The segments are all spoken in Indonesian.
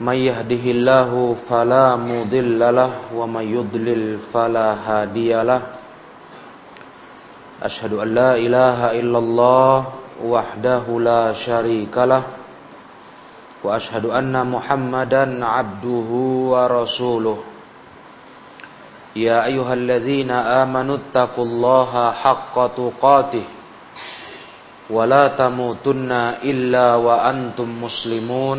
من يهده الله فلا مضل له ومن يضلل فلا هادي له أشهد أن لا إله إلا الله وحده لا شريك له وأشهد أن محمدا عبده ورسوله يا أيها الذين آمنوا اتقوا الله حق تقاته ولا تموتن إلا وأنتم مسلمون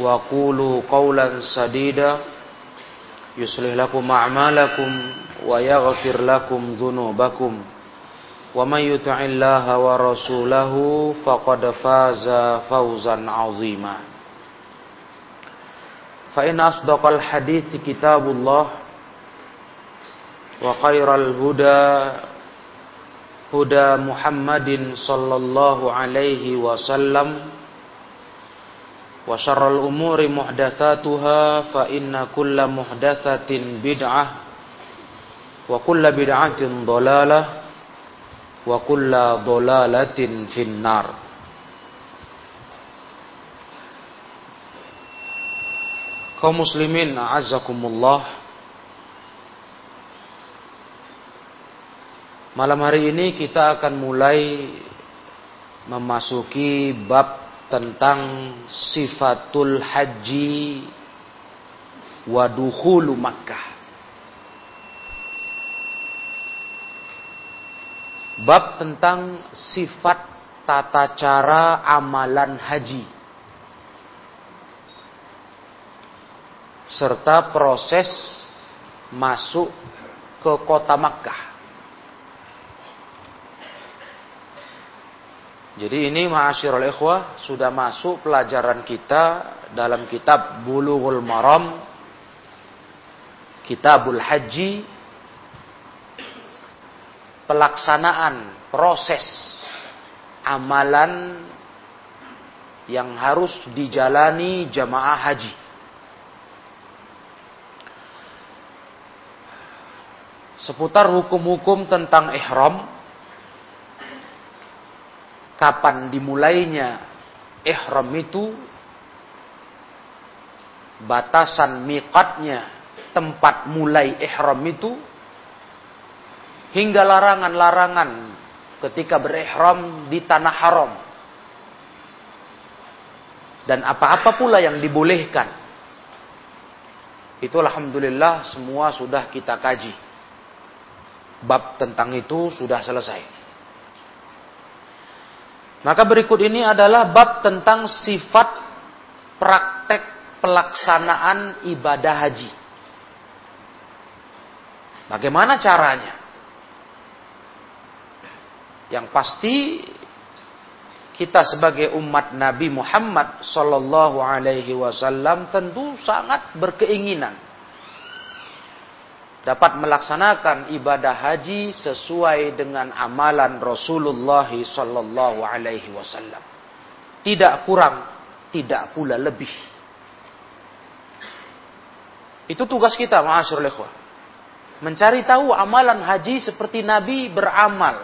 وقولوا قولا سديدا يصلح لكم أعمالكم ويغفر لكم ذنوبكم ومن يطع الله ورسوله فقد فاز فوزا عظيما فإن أصدق الحديث كتاب الله وخير الهدى هدى محمد صلى الله عليه وسلم وشر الأمور محدثاتها فإن كل محدثة بدعة وكل بدعة ضلالة وكل ضلالة في النار kaum muslimin azakumullah malam hari ini kita akan mulai memasuki bab tentang sifatul haji wa dukhulu Makkah. Bab tentang sifat tata cara amalan haji. Serta proses masuk ke kota Makkah. Jadi ini ma'asyiral ikhwah sudah masuk pelajaran kita dalam kitab Bulughul Maram Kitabul Haji pelaksanaan proses amalan yang harus dijalani jamaah haji. Seputar hukum-hukum tentang ihram kapan dimulainya ihram itu, batasan miqatnya, tempat mulai ihram itu, hingga larangan-larangan ketika berihram di tanah haram. Dan apa-apa pula yang dibolehkan. Itu alhamdulillah semua sudah kita kaji. Bab tentang itu sudah selesai. Maka berikut ini adalah bab tentang sifat praktek pelaksanaan ibadah haji. Bagaimana caranya? Yang pasti kita sebagai umat Nabi Muhammad sallallahu alaihi wasallam tentu sangat berkeinginan dapat melaksanakan ibadah haji sesuai dengan amalan Rasulullah sallallahu alaihi wasallam. Tidak kurang, tidak pula lebih. Itu tugas kita, ma'asyiral ikhwah. Mencari tahu amalan haji seperti Nabi beramal.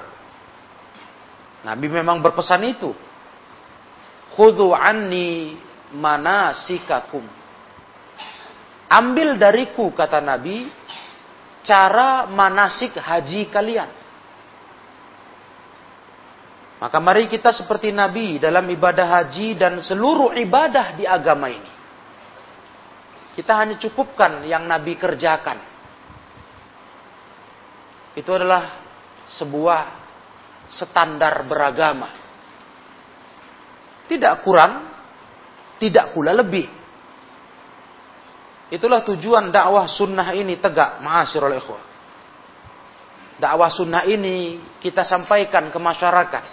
Nabi memang berpesan itu. Khudhu anni manasikakum. Ambil dariku, kata Nabi, cara manasik haji kalian. Maka mari kita seperti Nabi dalam ibadah haji dan seluruh ibadah di agama ini. Kita hanya cukupkan yang Nabi kerjakan. Itu adalah sebuah standar beragama. Tidak kurang, tidak pula lebih. Itulah tujuan dakwah sunnah ini tegak, ma'asyirul ikhwah. Dakwah sunnah ini kita sampaikan ke masyarakat.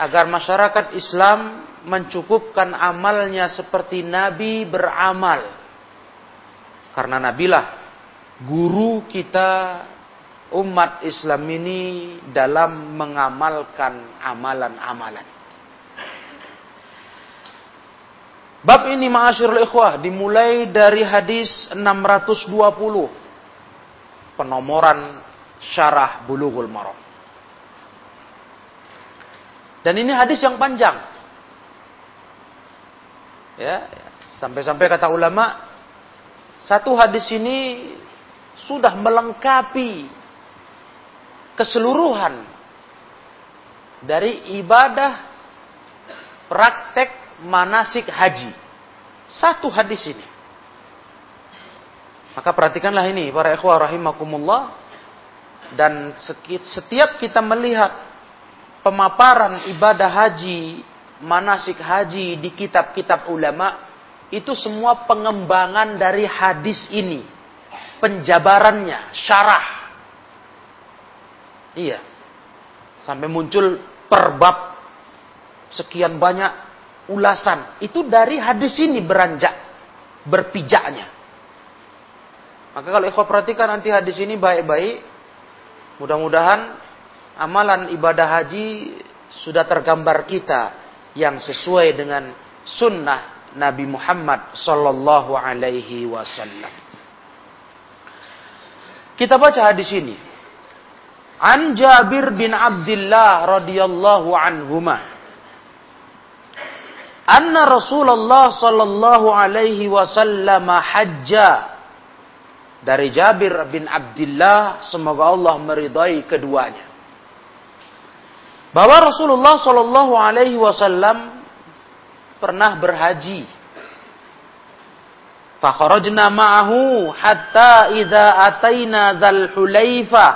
Agar masyarakat Islam mencukupkan amalnya seperti Nabi beramal. Karena Nabilah guru kita umat Islam ini dalam mengamalkan amalan-amalan. Bab ini ma'asyirul ikhwah dimulai dari hadis 620. Penomoran syarah bulughul maram. Dan ini hadis yang panjang. Ya, sampai-sampai kata ulama satu hadis ini sudah melengkapi keseluruhan dari ibadah praktek manasik haji. Satu hadis ini. Maka perhatikanlah ini para ikhwah rahimakumullah dan setiap kita melihat pemaparan ibadah haji manasik haji di kitab-kitab ulama itu semua pengembangan dari hadis ini. Penjabarannya, syarah. Iya. Sampai muncul perbab sekian banyak ulasan. Itu dari hadis ini beranjak, berpijaknya. Maka kalau ikhwah perhatikan nanti hadis ini baik-baik, mudah-mudahan amalan ibadah haji sudah tergambar kita yang sesuai dengan sunnah Nabi Muhammad sallallahu alaihi wasallam. Kita baca hadis ini. An Jabir bin Abdullah radhiyallahu anhuma. Anna Rasulullah sallallahu alaihi wasallam hajja dari Jabir bin Abdullah semoga Allah meridai keduanya bahwa Rasulullah Shallallahu Alaihi Wasallam pernah berhaji. Fakharajna ma'ahu hatta idza ataina dzal hulaifa.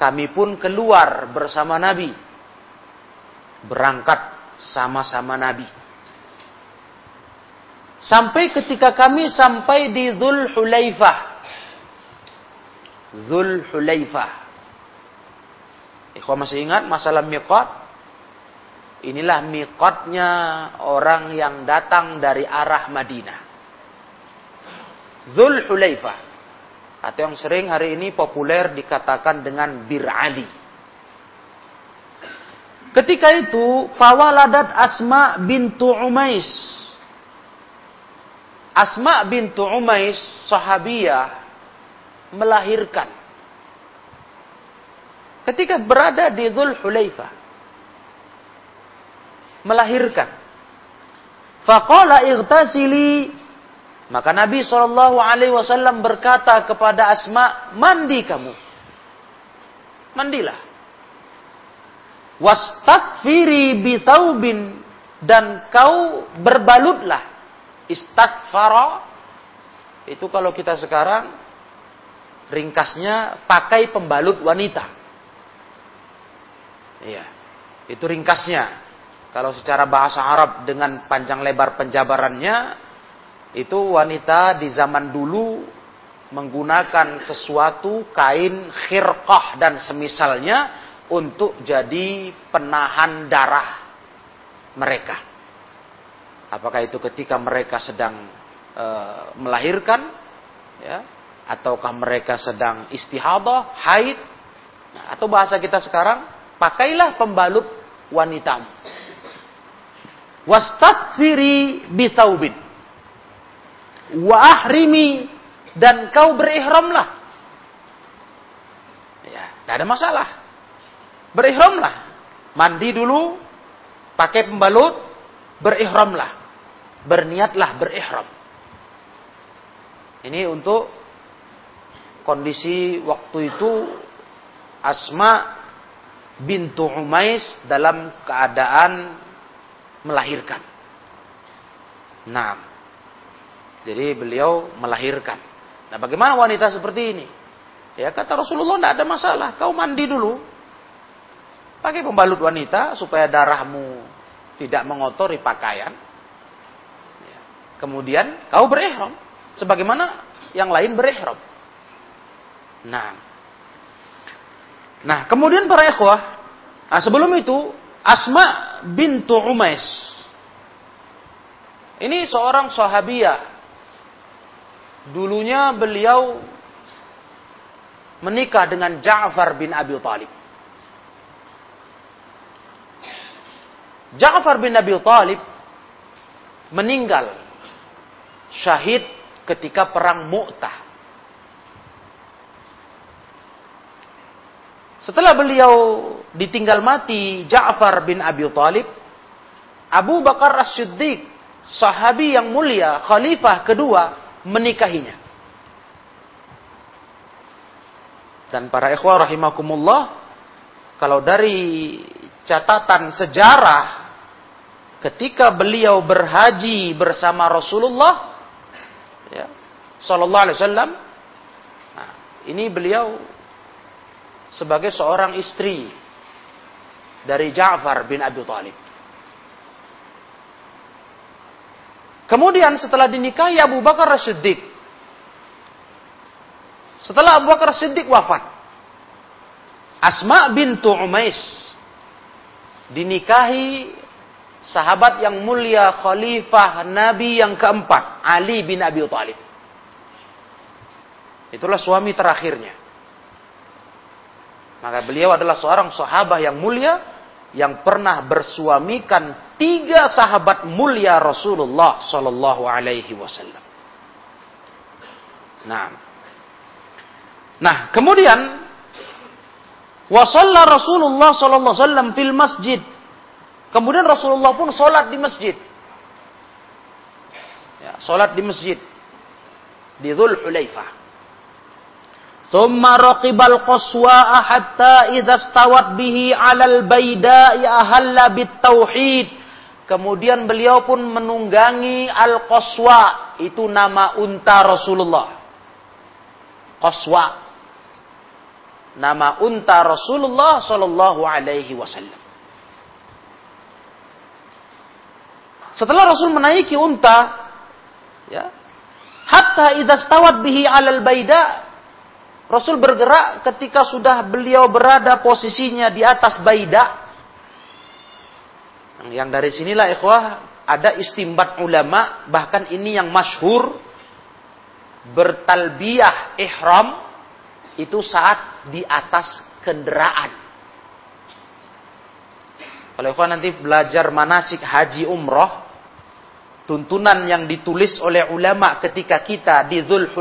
Kami pun keluar bersama Nabi. Berangkat sama-sama Nabi. Sampai ketika kami sampai di Dzul Hulaifah. Dzul Hulaifah. Ikhwan masih ingat masalah miqat? Inilah miqatnya orang yang datang dari arah Madinah. Zul Hulaifah. Atau yang sering hari ini populer dikatakan dengan Bir Ali. Ketika itu, fawaladat Asma bintu Umais. Asma bintu Umais, sahabiyah, melahirkan. Ketika berada di Dhul Hulaifah melahirkan. Faqala igtasili maka Nabi wasallam berkata kepada Asma mandi kamu. Mandilah. Wastakfiri bitaubin dan kau berbalutlah istakfara itu kalau kita sekarang ringkasnya pakai pembalut wanita Iya. Itu ringkasnya. Kalau secara bahasa Arab dengan panjang lebar penjabarannya, itu wanita di zaman dulu menggunakan sesuatu kain khirqah dan semisalnya untuk jadi penahan darah mereka. Apakah itu ketika mereka sedang e, melahirkan, ya, ataukah mereka sedang istihadah, haid, nah, atau bahasa kita sekarang pakailah pembalut wanitamu. Wastakfiri bitaubin. Wa ahrimi dan kau berihramlah. Ya, tidak ada masalah. Berihramlah. Mandi dulu, pakai pembalut, berihramlah. Berniatlah berihram. Ini untuk kondisi waktu itu Asma bintu Umais dalam keadaan melahirkan. Nah, jadi beliau melahirkan. Nah, bagaimana wanita seperti ini? Ya kata Rasulullah tidak ada masalah, kau mandi dulu. Pakai pembalut wanita supaya darahmu tidak mengotori pakaian. Kemudian kau berihram sebagaimana yang lain berihram. Nah. Nah, kemudian para ikhwah, nah sebelum itu Asma bintu Umais. Ini seorang sahabiah. Dulunya beliau menikah dengan Ja'far bin Abi Talib. Ja'far bin Abi Talib meninggal syahid ketika perang Mu'tah. Setelah beliau ditinggal mati Ja'far bin Abi Talib, Abu Bakar As-Siddiq, sahabi yang mulia, khalifah kedua, menikahinya. Dan para ikhwah rahimakumullah, kalau dari catatan sejarah ketika beliau berhaji bersama Rasulullah sallallahu alaihi wasallam nah, ini beliau sebagai seorang istri dari Ja'far bin Abi Thalib. Kemudian setelah dinikahi Abu Bakar Siddiq. Setelah Abu Bakar Siddiq wafat. Asma bintu Umais dinikahi sahabat yang mulia khalifah Nabi yang keempat, Ali bin Abi Thalib. Itulah suami terakhirnya. Maka beliau adalah seorang sahabat yang mulia yang pernah bersuamikan tiga sahabat mulia Rasulullah Sallallahu Alaihi Wasallam. Nah, nah kemudian Wasalla Rasulullah sallallahu alaihi wasallam fil masjid. Kemudian Rasulullah pun sholat di masjid. Ya, sholat di masjid. Di Dhul Hulaifah. Thumma raqibal qaswa'a hatta idza stawat bihi 'alal baida'i ahalla bit tauhid. Kemudian beliau pun menunggangi al-qaswa, itu nama unta Rasulullah. Qaswa nama unta Rasulullah Shallallahu Alaihi Wasallam. Setelah Rasul menaiki unta, ya, hatta idastawat bihi alal baida, Rasul bergerak ketika sudah beliau berada posisinya di atas baida. Yang dari sinilah ikhwah ada istimbat ulama bahkan ini yang masyhur bertalbiyah ihram itu saat di atas kendaraan. Kalau kau nanti belajar manasik haji umroh, tuntunan yang ditulis oleh ulama ketika kita di Dhul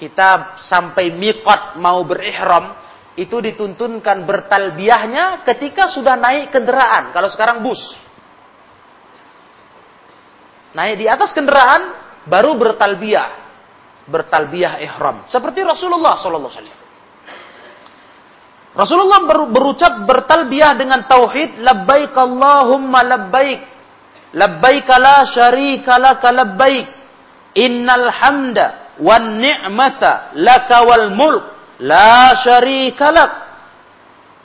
kita sampai miqat mau berihram, itu dituntunkan bertalbiahnya ketika sudah naik kendaraan. Kalau sekarang bus. Naik di atas kendaraan, baru bertalbiah bertalbiyah ihram seperti Rasulullah sallallahu alaihi wasallam. Rasulullah ber, berucap bertalbiyah dengan tauhid labbaik Allahumma labbaik labbaik la syarika laka labbaik innal hamda wan ni'mata laka wal mulk la syarika lak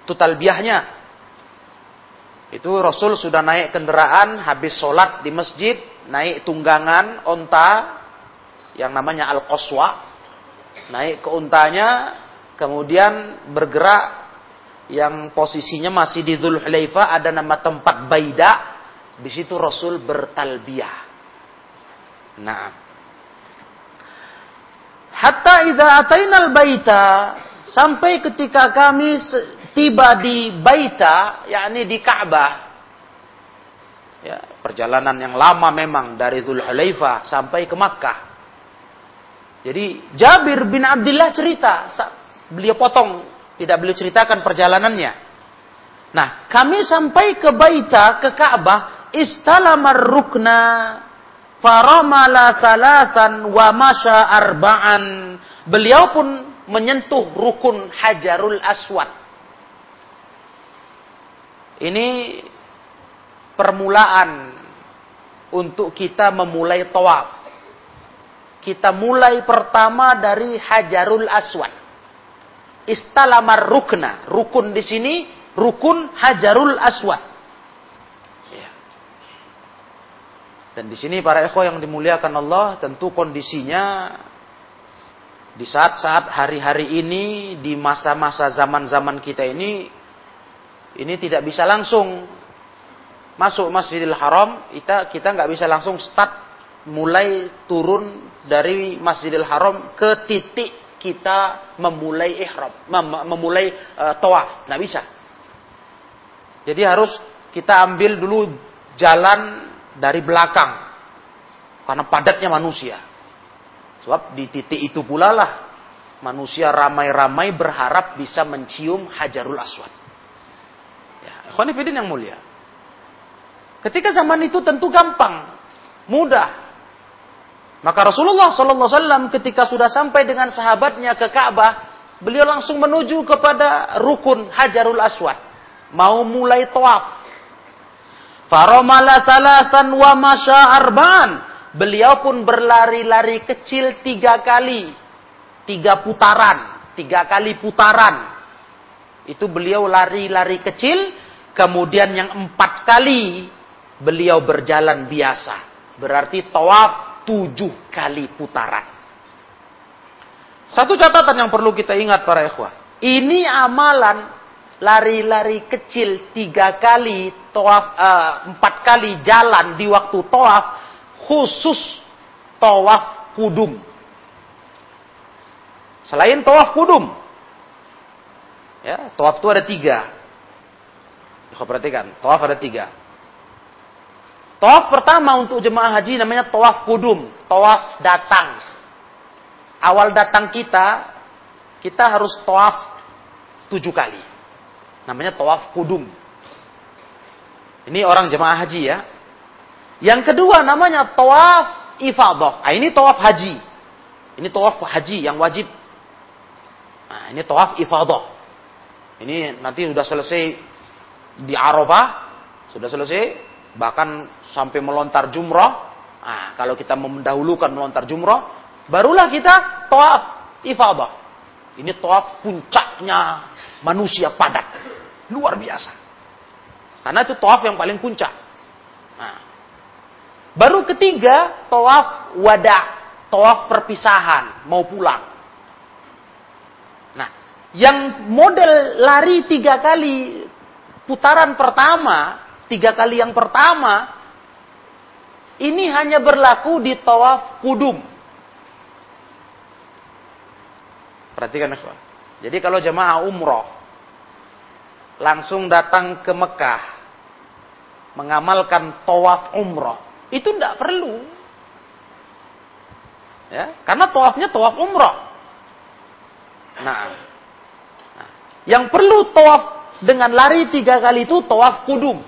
itu talbiyahnya itu Rasul sudah naik kendaraan habis sholat di masjid naik tunggangan onta yang namanya Al-Qaswa, naik ke untanya, kemudian bergerak yang posisinya masih di Dhul Hulaifah ada nama tempat Baida, di situ Rasul bertalbiyah. Nah, hatta idza atainal baita sampai ketika kami tiba di Baita, yakni di Ka'bah. Ya, perjalanan yang lama memang dari Dhul Hulaifah sampai ke Makkah. Jadi Jabir bin Abdullah cerita, beliau potong, tidak beliau ceritakan perjalanannya. Nah, kami sampai ke Baita, ke Ka'bah, istalamar rukna, faramala salatan wa masya arba'an. Beliau pun menyentuh rukun Hajarul Aswad. Ini permulaan untuk kita memulai tawaf kita mulai pertama dari Hajarul Aswad. Istalamar rukna. Rukun di sini, rukun Hajarul Aswad. Ya. Dan di sini para ekho yang dimuliakan Allah, tentu kondisinya di saat-saat hari-hari ini, di masa-masa zaman-zaman kita ini, ini tidak bisa langsung masuk Masjidil Haram, kita kita nggak bisa langsung start mulai turun dari Masjidil Haram ke titik kita memulai ihram, mem memulai uh, tawaf, nggak bisa. Jadi harus kita ambil dulu jalan dari belakang karena padatnya manusia. Sebab di titik itu pula lah manusia ramai-ramai berharap bisa mencium Hajarul Aswad. Ya, yang mulia. Ketika zaman itu tentu gampang, mudah. Maka Rasulullah Wasallam ketika sudah sampai dengan sahabatnya ke Ka'bah, beliau langsung menuju kepada rukun Hajarul Aswad, mau mulai tawaf. Faromala salasan wa masya arba'an. Beliau pun berlari-lari kecil tiga kali. Tiga putaran. Tiga kali putaran. Itu beliau lari-lari kecil. Kemudian yang empat kali beliau berjalan biasa. Berarti tawaf tujuh kali putaran. Satu catatan yang perlu kita ingat para ikhwah. Ini amalan lari-lari kecil tiga kali, toaf, uh, empat kali jalan di waktu toaf, khusus toaf kudum. Selain toaf kudum. Ya, toaf itu ada tiga. Kau perhatikan, toaf ada tiga. Tawaf pertama untuk jemaah haji namanya tawaf kudum, tawaf datang. Awal datang kita, kita harus tawaf tujuh kali. Namanya tawaf kudum. Ini orang jemaah haji ya. Yang kedua namanya tawaf ifadah. Nah, ini tawaf haji. Ini tawaf haji yang wajib. Nah, ini tawaf ifadah. Ini nanti sudah selesai di Arafah, sudah selesai bahkan sampai melontar jumrah. Nah, kalau kita mendahulukan melontar jumrah, barulah kita toaf ifadah. Ini toaf puncaknya manusia padat. Luar biasa. Karena itu toaf yang paling puncak. Nah, baru ketiga, toaf wada. Toaf perpisahan, mau pulang. Nah, yang model lari tiga kali putaran pertama tiga kali yang pertama ini hanya berlaku di tawaf kudum. Perhatikan Jadi kalau jemaah umroh langsung datang ke Mekah mengamalkan tawaf umroh, itu tidak perlu. Ya, karena tawafnya tawaf umroh. Nah, nah, yang perlu tawaf dengan lari tiga kali itu tawaf kudum.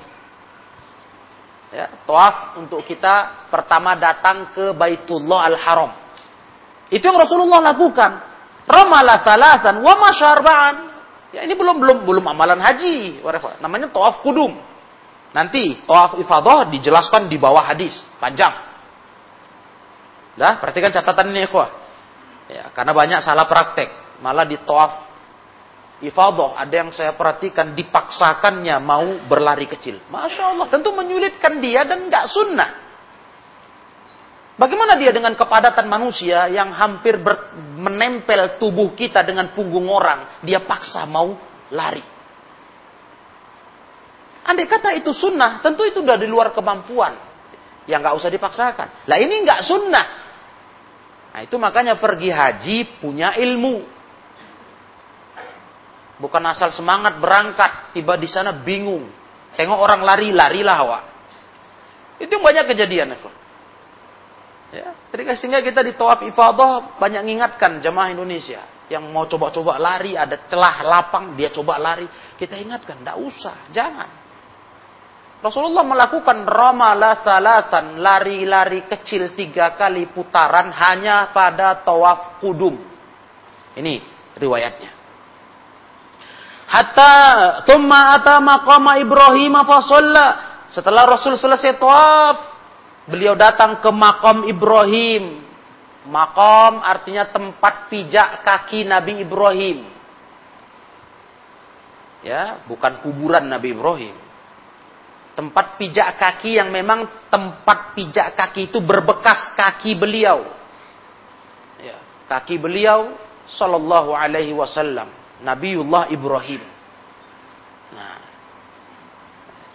Ya, toaf untuk kita pertama datang ke Baitullah Al-Haram. Itu yang Rasulullah lakukan. Ramala salasan wa masyarba'an. Ya, ini belum belum belum amalan haji. Namanya toaf kudum. Nanti toaf ifadah dijelaskan di bawah hadis panjang. Dah, perhatikan catatan ini ya, Ya, karena banyak salah praktek. Malah di toaf ifadah. Ada yang saya perhatikan dipaksakannya mau berlari kecil. Masya Allah, tentu menyulitkan dia dan nggak sunnah. Bagaimana dia dengan kepadatan manusia yang hampir ber, menempel tubuh kita dengan punggung orang, dia paksa mau lari. Andai kata itu sunnah, tentu itu sudah di luar kemampuan. Yang nggak usah dipaksakan. Lah ini nggak sunnah. Nah itu makanya pergi haji punya ilmu. Bukan asal semangat berangkat, tiba di sana bingung. Tengok orang lari, larilah awak. Itu yang banyak kejadian. Ya, jadi sehingga kita di tawaf ifadah banyak mengingatkan jemaah Indonesia yang mau coba-coba lari, ada celah lapang, dia coba lari. Kita ingatkan, tidak usah, jangan. Rasulullah melakukan ramala salatan, lari-lari kecil tiga kali putaran hanya pada tawaf kudum. Ini riwayatnya. Hatta thumma ata maqama Ibrahim fa Setelah Rasul selesai tawaf, beliau datang ke makam Ibrahim. Makom artinya tempat pijak kaki Nabi Ibrahim. Ya, bukan kuburan Nabi Ibrahim. Tempat pijak kaki yang memang tempat pijak kaki itu berbekas kaki beliau. Ya, kaki beliau sallallahu alaihi wasallam, Nabiullah Ibrahim. Nah,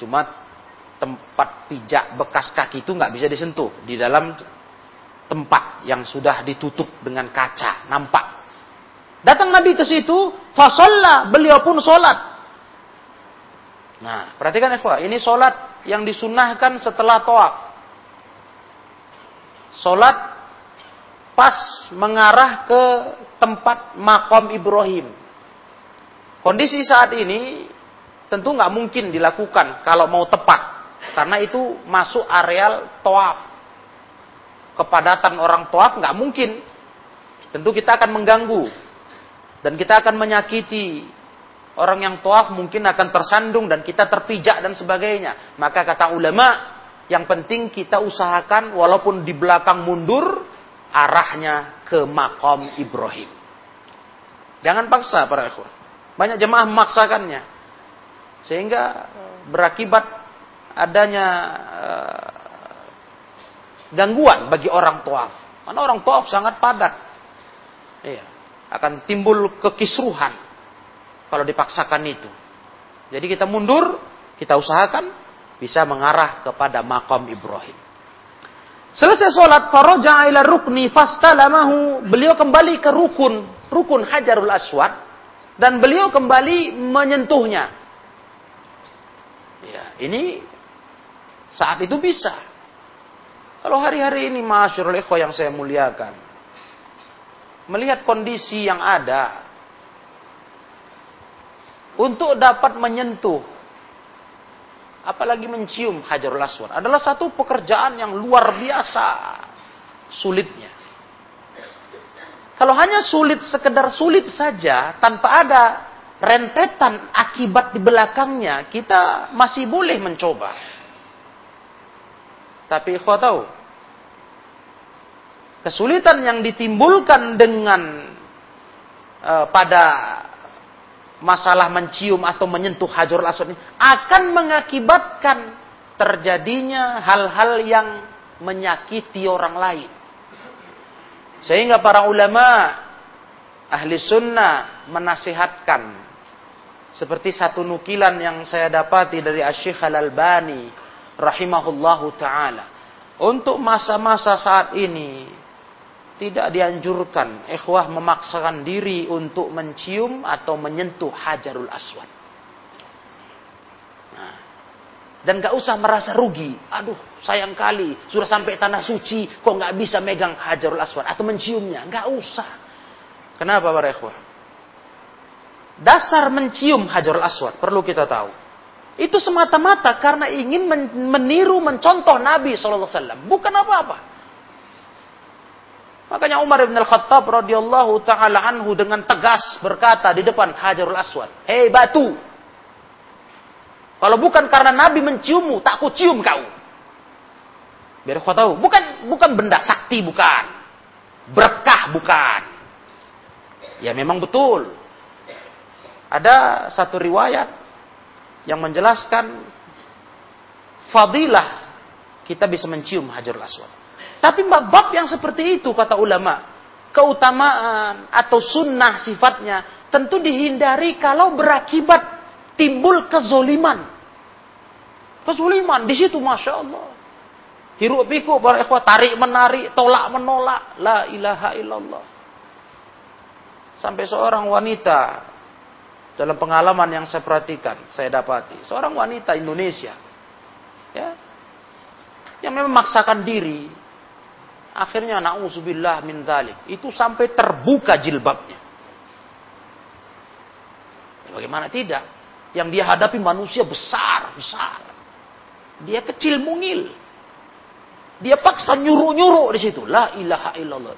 cuma tempat pijak bekas kaki itu nggak bisa disentuh di dalam tempat yang sudah ditutup dengan kaca, nampak. Datang Nabi ke situ, fasolla, beliau pun sholat. Nah, perhatikan ikhwah, ini solat yang disunahkan setelah toaf. Solat pas mengarah ke tempat makom Ibrahim. Kondisi saat ini tentu nggak mungkin dilakukan kalau mau tepat, karena itu masuk areal toaf. Kepadatan orang toaf nggak mungkin. Tentu kita akan mengganggu dan kita akan menyakiti Orang yang toaf mungkin akan tersandung dan kita terpijak dan sebagainya. Maka kata ulama, yang penting kita usahakan walaupun di belakang mundur, arahnya ke makom Ibrahim. Jangan paksa para ikhwan. Banyak jemaah memaksakannya. Sehingga berakibat adanya uh, gangguan bagi orang toaf. Karena orang toaf sangat padat. Iya. Akan timbul kekisruhan kalau dipaksakan itu. Jadi kita mundur, kita usahakan bisa mengarah kepada makom Ibrahim. Selesai sholat, faroja ila rukni fastalamahu. Beliau kembali ke rukun, rukun Hajarul Aswad. Dan beliau kembali menyentuhnya. Ya, ini saat itu bisa. Kalau hari-hari ini masyurul ikhwa yang saya muliakan. Melihat kondisi yang ada, untuk dapat menyentuh apalagi mencium Hajarul Aswad adalah satu pekerjaan yang luar biasa sulitnya. Kalau hanya sulit sekedar sulit saja tanpa ada rentetan akibat di belakangnya, kita masih boleh mencoba. Tapi kau tahu, kesulitan yang ditimbulkan dengan uh, pada masalah mencium atau menyentuh hajarul aswad ini akan mengakibatkan terjadinya hal-hal yang menyakiti orang lain. Sehingga para ulama ahli sunnah menasihatkan seperti satu nukilan yang saya dapati dari Asy-Syaikh Al-Albani rahimahullahu taala untuk masa-masa saat ini tidak dianjurkan ikhwah memaksakan diri untuk mencium atau menyentuh hajarul aswad. Nah, dan gak usah merasa rugi. Aduh, sayang kali. Sudah sampai tanah suci, kok gak bisa megang hajarul aswad atau menciumnya. Gak usah. Kenapa para ikhwah? Dasar mencium hajarul aswad, perlu kita tahu. Itu semata-mata karena ingin meniru, mencontoh Nabi SAW. Bukan apa-apa. Makanya Umar bin Al-Khattab radhiyallahu taala anhu dengan tegas berkata di depan Hajarul Aswad, "Hei batu, kalau bukan karena Nabi menciummu, tak ku cium kau." Biar kau tahu, bukan bukan benda sakti bukan. Berkah bukan. Ya memang betul. Ada satu riwayat yang menjelaskan fadilah kita bisa mencium Hajarul Aswad. Tapi bab yang seperti itu kata ulama, keutamaan atau sunnah sifatnya tentu dihindari kalau berakibat timbul kezoliman. Kezoliman di situ masya Allah. Hiruk pikuk para ikhwah tarik menarik, tolak menolak, la ilaha illallah. Sampai seorang wanita dalam pengalaman yang saya perhatikan, saya dapati, seorang wanita Indonesia, ya, yang memang memaksakan diri Akhirnya na'udzubillah min dalik. Itu sampai terbuka jilbabnya. Ya, bagaimana tidak? Yang dia hadapi manusia besar, besar. Dia kecil mungil. Dia paksa nyuruh-nyuruh di situ. La ilaha illallah.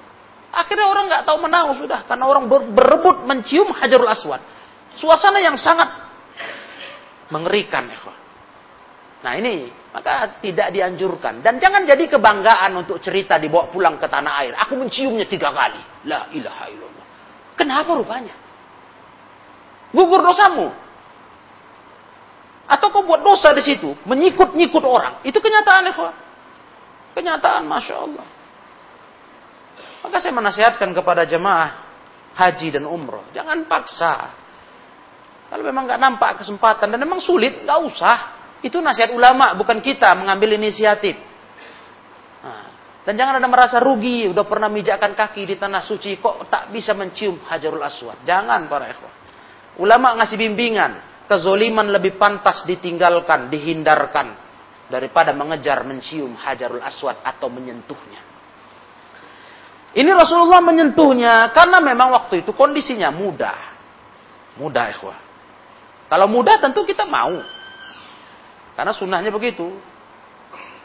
Akhirnya orang nggak tahu menang sudah karena orang berebut mencium Hajarul Aswad. Suasana yang sangat mengerikan. Nah ini, maka tidak dianjurkan. Dan jangan jadi kebanggaan untuk cerita dibawa pulang ke tanah air. Aku menciumnya tiga kali. La ilaha illallah. Kenapa rupanya? Gugur dosamu. Atau kau buat dosa di situ, menyikut-nyikut orang. Itu kenyataan, ya, Kenyataan, Masya Allah. Maka saya menasihatkan kepada jemaah haji dan umroh. Jangan paksa. Kalau memang nggak nampak kesempatan dan memang sulit, nggak usah. Itu nasihat ulama, bukan kita mengambil inisiatif. Nah, dan jangan ada merasa rugi, udah pernah mijakkan kaki di tanah suci, kok tak bisa mencium hajarul aswad. Jangan para ikhwan. Ulama ngasih bimbingan, kezoliman lebih pantas ditinggalkan, dihindarkan daripada mengejar mencium hajarul aswad atau menyentuhnya. Ini Rasulullah menyentuhnya karena memang waktu itu kondisinya mudah. Mudah, ikhwah. Kalau mudah tentu kita mau. Karena sunnahnya begitu.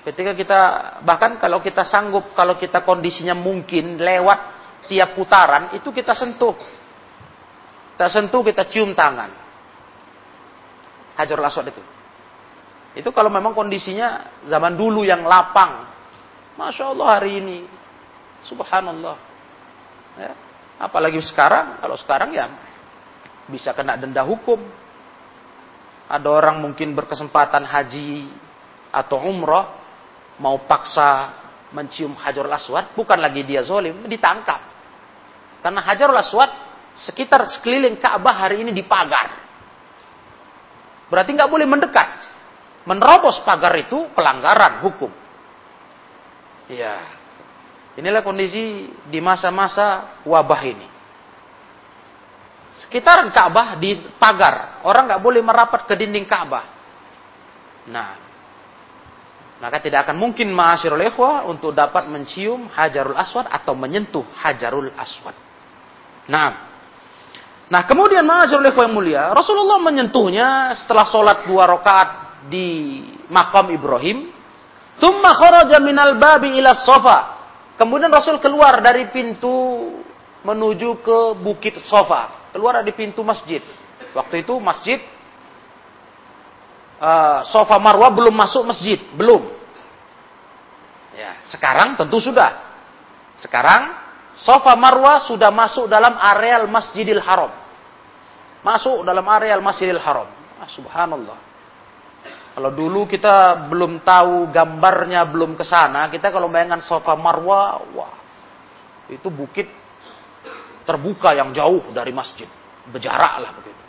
Ketika kita, bahkan kalau kita sanggup, kalau kita kondisinya mungkin lewat tiap putaran, itu kita sentuh. Kita sentuh, kita cium tangan. Hajar Aswad itu. Itu kalau memang kondisinya zaman dulu yang lapang. Masya Allah hari ini Subhanallah. Ya. Apalagi sekarang, kalau sekarang ya bisa kena denda hukum. Ada orang mungkin berkesempatan haji atau umroh, mau paksa mencium hajarul aswad, bukan lagi dia zolim, ditangkap. Karena hajarul aswad sekitar sekeliling Ka'bah hari ini dipagar. Berarti nggak boleh mendekat. Menerobos pagar itu pelanggaran hukum. Ya, Inilah kondisi di masa-masa wabah ini. Sekitaran Ka'bah di pagar, orang nggak boleh merapat ke dinding Ka'bah. Nah, maka tidak akan mungkin ma'asyirul ikhwah untuk dapat mencium hajarul aswad atau menyentuh hajarul aswad. Nah, nah kemudian ma'asyirul ikhwah yang mulia, Rasulullah menyentuhnya setelah sholat dua rakaat di makam Ibrahim. Thumma kharaja minal babi ila sofa. Kemudian Rasul keluar dari pintu menuju ke Bukit Sofa. Keluar dari pintu masjid. Waktu itu masjid uh, Sofa Marwa belum masuk masjid, belum. Ya, sekarang tentu sudah. Sekarang Sofa Marwa sudah masuk dalam areal Masjidil Haram. Masuk dalam areal Masjidil Haram. Ah, subhanallah. Kalau dulu kita belum tahu gambarnya, belum ke sana, kita kalau bayangkan sofa Marwa, wah, itu bukit terbuka yang jauh dari masjid. Berjarak lah begitu.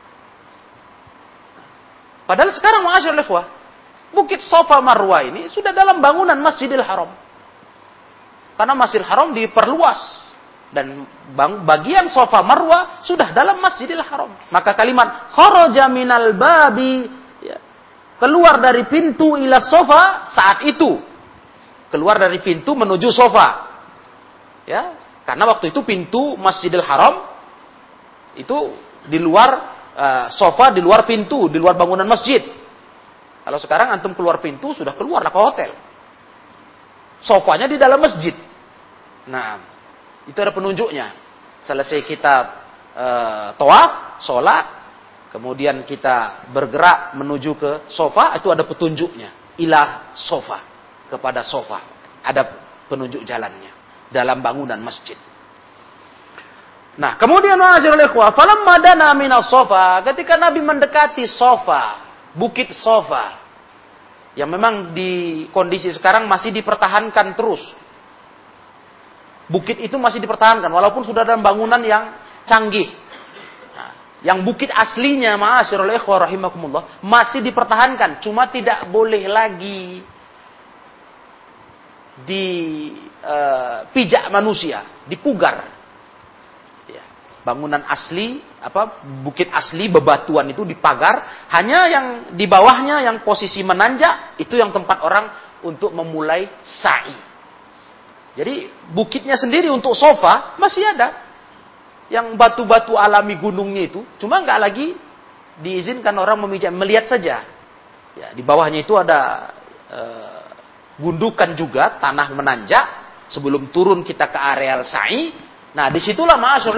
Padahal sekarang ma'asyar bukit sofa Marwa ini sudah dalam bangunan Masjidil Haram. Karena Masjidil Haram diperluas dan bagian sofa Marwa sudah dalam Masjidil Haram. Maka kalimat kharaja minal babi keluar dari pintu ila sofa saat itu. Keluar dari pintu menuju sofa. Ya, karena waktu itu pintu Masjidil Haram itu di luar uh, sofa di luar pintu, di luar bangunan masjid. Kalau sekarang antum keluar pintu sudah keluar ke hotel. Sofanya di dalam masjid. Nah, itu ada penunjuknya. Selesai kita uh, toaf, sholat, kemudian kita bergerak menuju ke sofa, itu ada petunjuknya. Ilah sofa, kepada sofa. Ada penunjuk jalannya dalam bangunan masjid. Nah, kemudian wajibul ikhwah, falamma dana minas sofa, ketika Nabi mendekati sofa, bukit sofa, yang memang di kondisi sekarang masih dipertahankan terus. Bukit itu masih dipertahankan, walaupun sudah dalam bangunan yang canggih. Yang bukit aslinya, ma'asyirul ikhwah rahimakumullah, masih dipertahankan. Cuma tidak boleh lagi dipijak eh, uh, manusia, dipugar. Ya. Bangunan asli, apa bukit asli bebatuan itu dipagar, hanya yang di bawahnya yang posisi menanjak itu yang tempat orang untuk memulai sa'i. Jadi bukitnya sendiri untuk sofa masih ada, yang batu-batu alami gunungnya itu, cuma nggak lagi diizinkan orang memijak, melihat saja. Ya, di bawahnya itu ada e, gundukan juga, tanah menanjak, sebelum turun kita ke areal sa'i. Nah, di situlah ma'asyur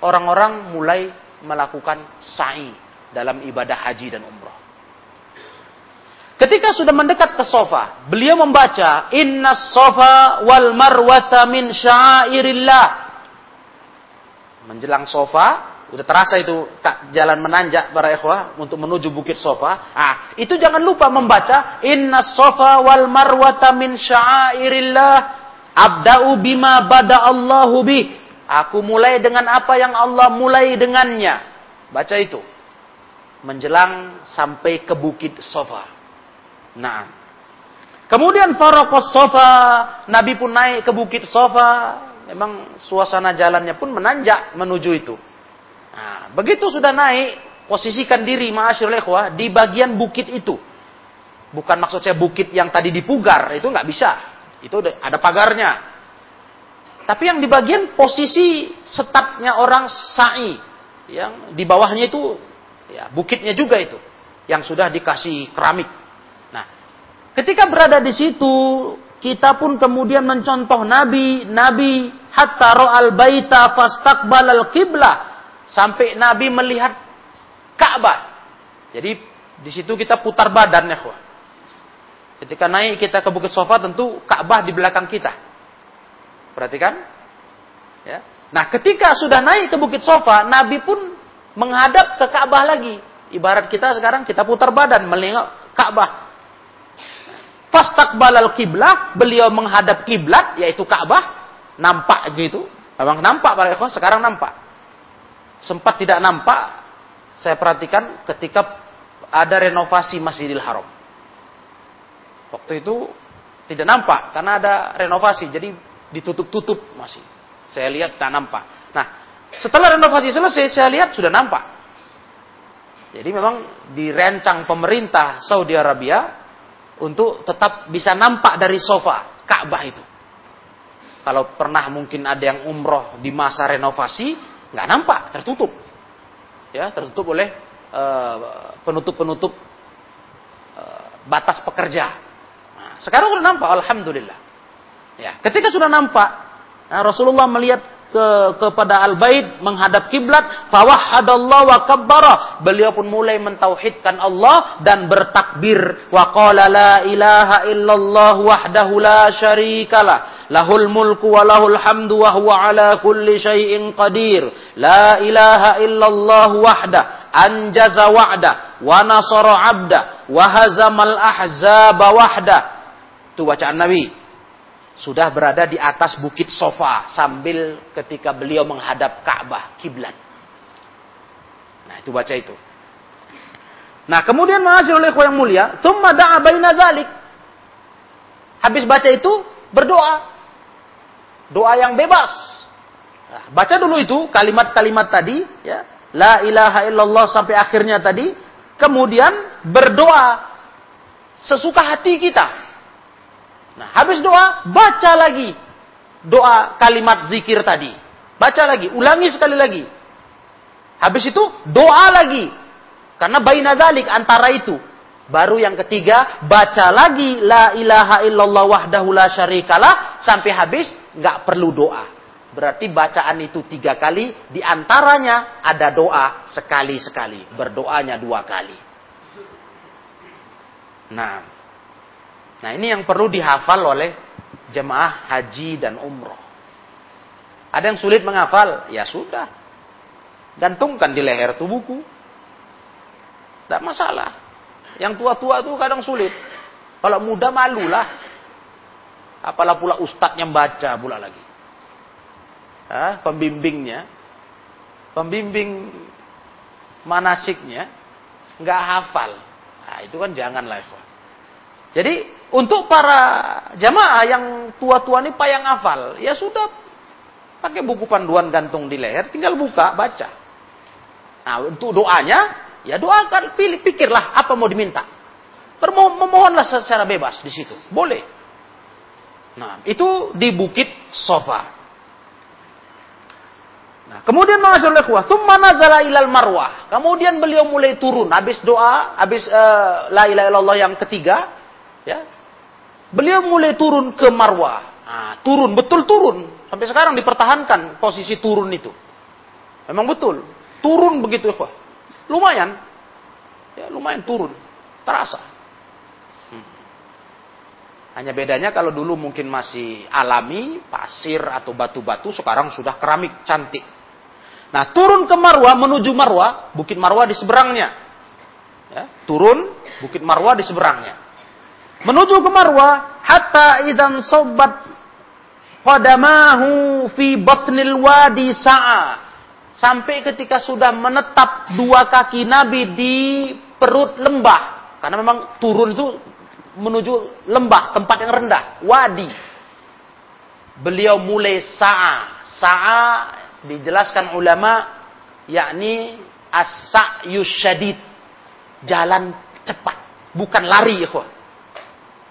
orang-orang mulai melakukan sa'i dalam ibadah haji dan umrah. Ketika sudah mendekat ke sofa, beliau membaca Inna sofa wal marwata min syairillah. Menjelang sofa, udah terasa itu jalan menanjak para ikhwah untuk menuju bukit sofa. Ah, itu jangan lupa membaca Inna sofa wal marwata min syairillah. Abda'u bima bada Allahu bi. Aku mulai dengan apa yang Allah mulai dengannya. Baca itu. Menjelang sampai ke bukit sofa. Nah. Kemudian Farokos Sofa, Nabi pun naik ke bukit Sofa. Memang suasana jalannya pun menanjak menuju itu. Nah, begitu sudah naik, posisikan diri ma'asyirul ikhwah di bagian bukit itu. Bukan maksud saya bukit yang tadi dipugar, itu nggak bisa. Itu ada pagarnya. Tapi yang di bagian posisi setatnya orang sa'i, yang di bawahnya itu ya bukitnya juga itu, yang sudah dikasih keramik. Ketika berada di situ, kita pun kemudian mencontoh Nabi, Nabi hatta ro'al baita fastaqbalal qiblah sampai Nabi melihat Ka'bah. Jadi di situ kita putar badan ya, Ketika naik kita ke Bukit Sofa tentu Ka'bah di belakang kita. Perhatikan. Ya. Nah, ketika sudah naik ke Bukit Sofa, Nabi pun menghadap ke Ka'bah lagi. Ibarat kita sekarang kita putar badan melingok Ka'bah. Fastaqbalal kiblah, beliau menghadap kiblat yaitu Ka'bah, nampak gitu. Memang nampak para ikhwan, sekarang nampak. Sempat tidak nampak, saya perhatikan ketika ada renovasi Masjidil Haram. Waktu itu tidak nampak karena ada renovasi, jadi ditutup-tutup masih. Saya lihat tak nampak. Nah, setelah renovasi selesai, saya lihat sudah nampak. Jadi memang dirancang pemerintah Saudi Arabia untuk tetap bisa nampak dari sofa Ka'bah itu. Kalau pernah mungkin ada yang umroh di masa renovasi, nggak nampak, tertutup. Ya, tertutup oleh eh, penutup-penutup uh, batas pekerja. Nah, sekarang sudah nampak, alhamdulillah. Ya, ketika sudah nampak, nah, Rasulullah melihat ke kepada al-bait menghadap kiblat fawahhadallahu wa kabbara. Beliau pun mulai mentauhidkan Allah dan bertakbir. Wa qala la ilaha illallah wahdahu la syarikalah lahul mulku wa lahul hamdu wa huwa ala kulli syai'in qadir. La ilaha illallah wahda. Anjaza wa'da. Wa nasara 'abda. Wa hazamal ahzaba wahda. Itu bacaan Nabi sudah berada di atas bukit sofa sambil ketika beliau menghadap Ka'bah kiblat. Nah, itu baca itu. Nah, kemudian mahasiswa oleh yang mulia, thumma da'a baina dzalik. Habis baca itu berdoa. Doa yang bebas. Nah, baca dulu itu kalimat-kalimat tadi ya. La ilaha illallah sampai akhirnya tadi. Kemudian berdoa sesuka hati kita. Nah, habis doa, baca lagi doa kalimat zikir tadi. Baca lagi, ulangi sekali lagi. Habis itu doa lagi. Karena baina dzalik antara itu. Baru yang ketiga, baca lagi la ilaha illallah wahdahu la syarikalah sampai habis nggak perlu doa. Berarti bacaan itu tiga kali, di antaranya ada doa sekali-sekali. Berdoanya dua kali. Nah, Nah ini yang perlu dihafal oleh jemaah haji dan umroh. Ada yang sulit menghafal? Ya sudah. Gantungkan di leher tuh buku. Tidak masalah. Yang tua-tua itu kadang sulit. Kalau muda malulah. Apalah pula ustadz yang baca pula lagi. Hah? Pembimbingnya. Pembimbing manasiknya. nggak hafal. Nah, itu kan janganlah. Jadi untuk para jamaah yang tua-tua ini payang hafal, ya sudah pakai buku panduan gantung di leher, tinggal buka, baca. Nah, untuk doanya, ya doakan, pilih, pikirlah apa mau diminta. Memohonlah secara bebas di situ, boleh. Nah, itu di Bukit Sofa. Nah, kemudian thumma nazala ilal marwah. Kemudian beliau mulai turun habis doa, habis uh, la ilaha yang ketiga, ya. Beliau mulai turun ke Marwah. Nah, turun, betul turun. Sampai sekarang dipertahankan posisi turun itu. Memang betul. Turun begitu, ya. Lumayan. Ya, lumayan turun. Terasa. Hanya bedanya kalau dulu mungkin masih alami, pasir atau batu-batu, sekarang sudah keramik cantik. Nah, turun ke Marwa menuju Marwa, Bukit Marwa di seberangnya. Ya, turun Bukit Marwa di seberangnya. Menuju ke Marwa, hatta idan sobat qadamahu fi batnil wadi sa'a. Sampai ketika sudah menetap dua kaki Nabi di perut lembah. Karena memang turun itu menuju lembah, tempat yang rendah, wadi. Beliau mulai sa'a. Sa'a dijelaskan ulama yakni as-sa'yu syadid. Jalan cepat, bukan lari, ya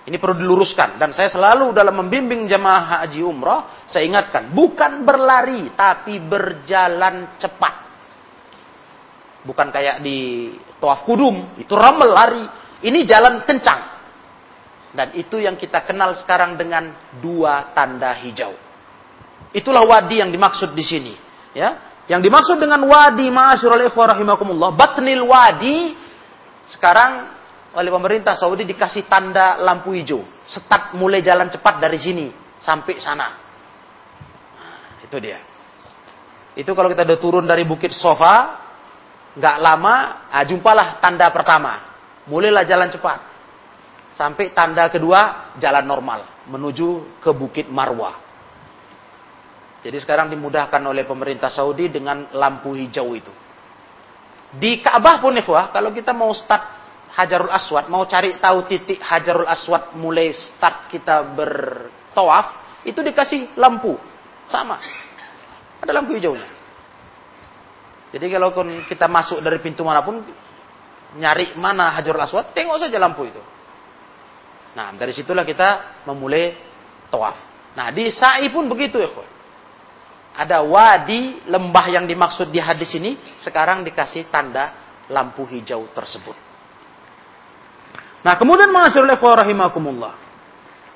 Ini perlu diluruskan dan saya selalu dalam membimbing jamaah haji umrah saya ingatkan bukan berlari tapi berjalan cepat. Bukan kayak di Tawaf Kudum, itu ramel lari. Ini jalan kencang. Dan itu yang kita kenal sekarang dengan dua tanda hijau. Itulah wadi yang dimaksud di sini. Ya, yang dimaksud dengan wadi ma'asyiral ikhwah rahimakumullah, batnil wadi sekarang oleh pemerintah Saudi dikasih tanda lampu hijau. Start mulai jalan cepat dari sini sampai sana. Nah, itu dia. Itu kalau kita udah turun dari Bukit Sofa, nggak lama, ah, jumpalah tanda pertama. Mulailah jalan cepat. Sampai tanda kedua jalan normal menuju ke Bukit Marwah. Jadi sekarang dimudahkan oleh pemerintah Saudi dengan lampu hijau itu. Di Ka'bah pun ikhwah, kalau kita mau start Hajarul Aswad, mau cari tahu titik Hajarul Aswad mulai start kita bertawaf, itu dikasih lampu. Sama. Ada lampu hijaunya. Jadi kalau kita masuk dari pintu mana pun, nyari mana Hajarul Aswad, tengok saja lampu itu. Nah, dari situlah kita memulai tawaf. Nah, di sa'i pun begitu ya, Ada wadi lembah yang dimaksud di hadis ini sekarang dikasih tanda lampu hijau tersebut. Nah, kemudian ma'asyiral ikhwah rahimakumullah.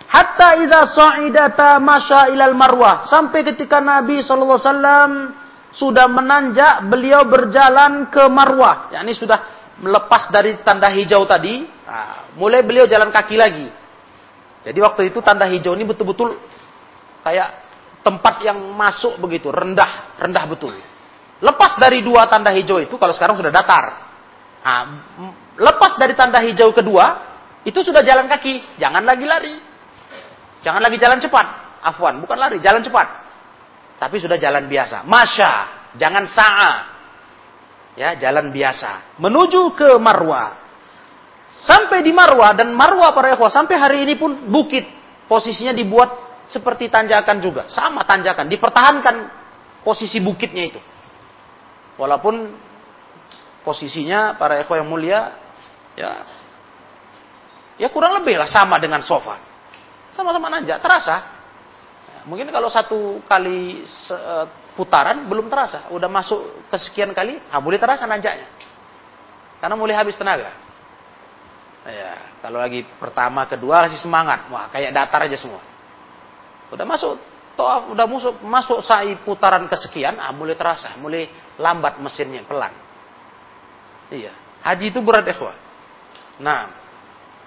Hatta idza sa'idata masya ilal marwah. Sampai ketika Nabi wasallam sudah menanjak, beliau berjalan ke Marwah. Ya, ini sudah melepas dari tanda hijau tadi, nah, mulai beliau jalan kaki lagi. Jadi waktu itu tanda hijau ini betul-betul kayak tempat yang masuk begitu, rendah, rendah betul. Lepas dari dua tanda hijau itu, kalau sekarang sudah datar. Nah, lepas dari tanda hijau kedua, itu sudah jalan kaki, jangan lagi lari. Jangan lagi jalan cepat. Afwan, bukan lari, jalan cepat. Tapi sudah jalan biasa. Masya, jangan sa'a ya jalan biasa menuju ke Marwa. Sampai di Marwa dan Marwa para ikhwah sampai hari ini pun bukit posisinya dibuat seperti tanjakan juga, sama tanjakan, dipertahankan posisi bukitnya itu. Walaupun posisinya para ikhwah yang mulia ya ya kurang lebih lah sama dengan sofa. Sama-sama nanjak, terasa. Ya, mungkin kalau satu kali putaran belum terasa. Udah masuk kesekian kali, ah, mulai terasa nanjaknya. Karena mulai habis tenaga. Ya, kalau lagi pertama, kedua masih semangat. Wah, kayak datar aja semua. Udah masuk toh udah masuk masuk sa'i putaran kesekian, ah mulai terasa, mulai lambat mesinnya pelan. Iya, haji itu berat ikhwah. Nah,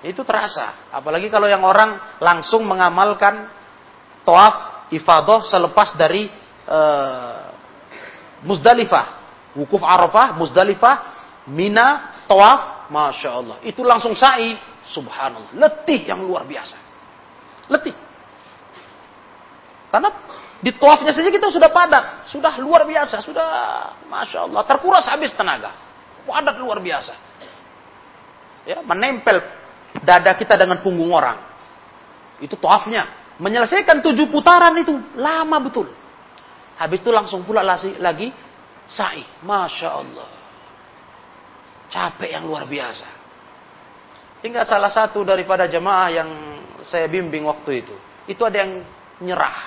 itu terasa. Apalagi kalau yang orang langsung mengamalkan toaf ifadah selepas dari uh, Muzdalifah, wukuf Arafah, Muzdalifah, Mina, Tawaf, Masya Allah. Itu langsung sa'i, subhanallah. Letih yang luar biasa. Letih. Karena di tawafnya saja kita sudah padat. Sudah luar biasa. Sudah, Masya Allah. Terkuras habis tenaga. Padat luar biasa. Ya, menempel dada kita dengan punggung orang. Itu tawafnya. Menyelesaikan tujuh putaran itu lama betul. Habis itu langsung pula lagi, lagi sa'i. Masya Allah. Capek yang luar biasa. Hingga salah satu daripada jemaah yang saya bimbing waktu itu. Itu ada yang nyerah.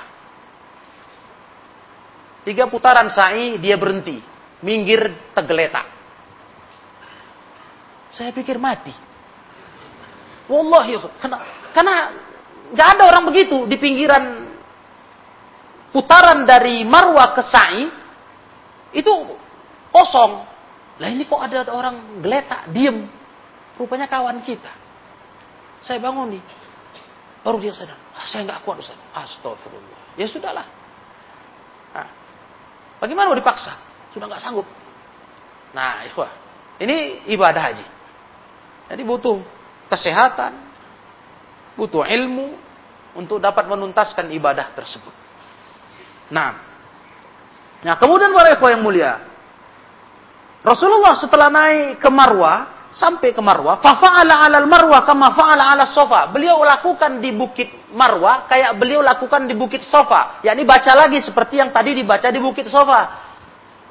Tiga putaran sa'i dia berhenti. Minggir tegeletak. Saya pikir mati. Wallahi, karena, karena gak ada orang begitu di pinggiran putaran dari Marwa ke Sa'i itu kosong. Lah ini kok ada orang geletak, diem. Rupanya kawan kita. Saya bangun nih. Baru dia sadar, ah, saya nggak kuat Ustaz. Astagfirullah. Ya sudahlah. Nah, bagaimana mau dipaksa? Sudah nggak sanggup. Nah, ikhwah, ini ibadah haji. Jadi butuh kesehatan, butuh ilmu untuk dapat menuntaskan ibadah tersebut. Nah, nah kemudian para ikhwah yang mulia, Rasulullah setelah naik ke Marwah, sampai ke Marwah, fa'ala 'alal Marwah kama fa'ala 'ala Sofa. Beliau lakukan di Bukit Marwah kayak beliau lakukan di Bukit Sofa. yakni baca lagi seperti yang tadi dibaca di Bukit Sofa.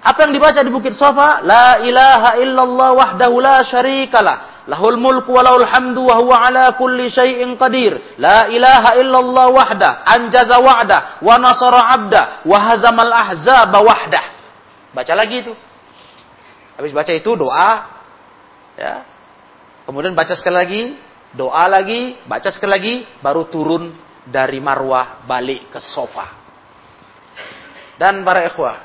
Apa yang dibaca di Bukit Sofa? La ilaha illallah wahdahu la syarikalah. Lahul mulku wa lahul hamdu wa huwa ala kulli syai'in qadir. La ilaha illallah wahda. Anjaza wa'da. Wa nasara abda. Wa hazamal ahzaba wahda. Baca lagi itu. Habis baca itu doa. Ya. Kemudian baca sekali lagi. Doa lagi. Baca sekali lagi. Baru turun dari marwah balik ke sofa. Dan para ikhwah.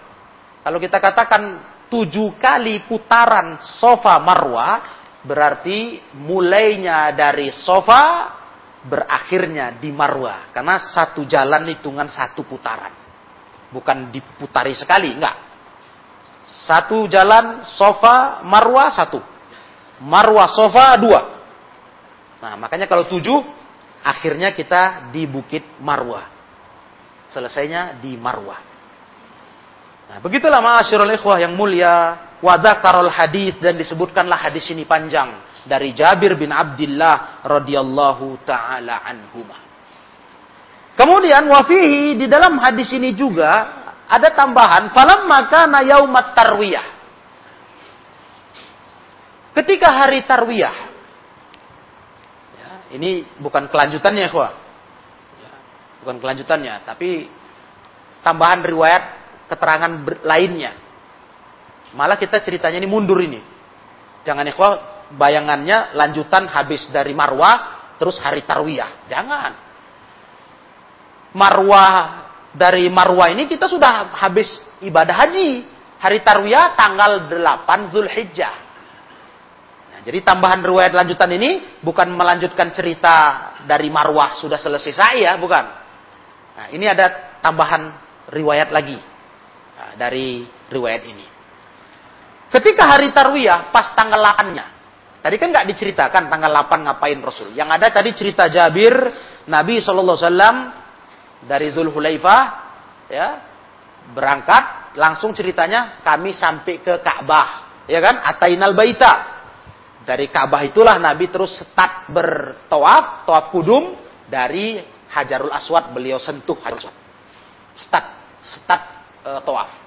Kalau kita katakan tujuh kali putaran sofa marwah, berarti mulainya dari sofa, berakhirnya di marwah. Karena satu jalan hitungan satu putaran. Bukan diputari sekali, enggak. Satu jalan sofa marwah satu. Marwah sofa dua. Nah makanya kalau tujuh, akhirnya kita di bukit marwah. Selesainya di marwah. Nah, begitulah ma'asyiral ikhwah yang mulia, wa dzakarul hadis dan disebutkanlah hadis ini panjang dari Jabir bin Abdullah radhiyallahu taala anhuma. Kemudian wafihi di dalam hadis ini juga ada tambahan falamma kana yaumat tarwiyah. Ketika hari tarwiyah. Ya, ini bukan kelanjutannya, ya, bukan kelanjutannya, tapi tambahan riwayat keterangan lainnya. Malah kita ceritanya ini mundur ini. Jangan ikhwah bayangannya lanjutan habis dari Marwah terus hari Tarwiyah. Jangan. Marwah dari Marwah ini kita sudah habis ibadah haji. Hari Tarwiyah tanggal 8 Zulhijjah. Nah, jadi tambahan riwayat lanjutan ini bukan melanjutkan cerita dari Marwah sudah selesai saya, bukan. Nah, ini ada tambahan riwayat lagi dari riwayat ini. Ketika hari Tarwiyah, pas tanggal 8-nya. Tadi kan nggak diceritakan tanggal 8 ngapain Rasul. Yang ada tadi cerita Jabir, Nabi SAW dari Zulhulaifah, ya, berangkat, langsung ceritanya kami sampai ke Ka'bah. Ya kan? Atainal baita. Dari Ka'bah itulah Nabi terus start bertawaf, tawaf kudum, dari Hajarul Aswad beliau sentuh Hajarul Aswad. Start, start uh, tawaf.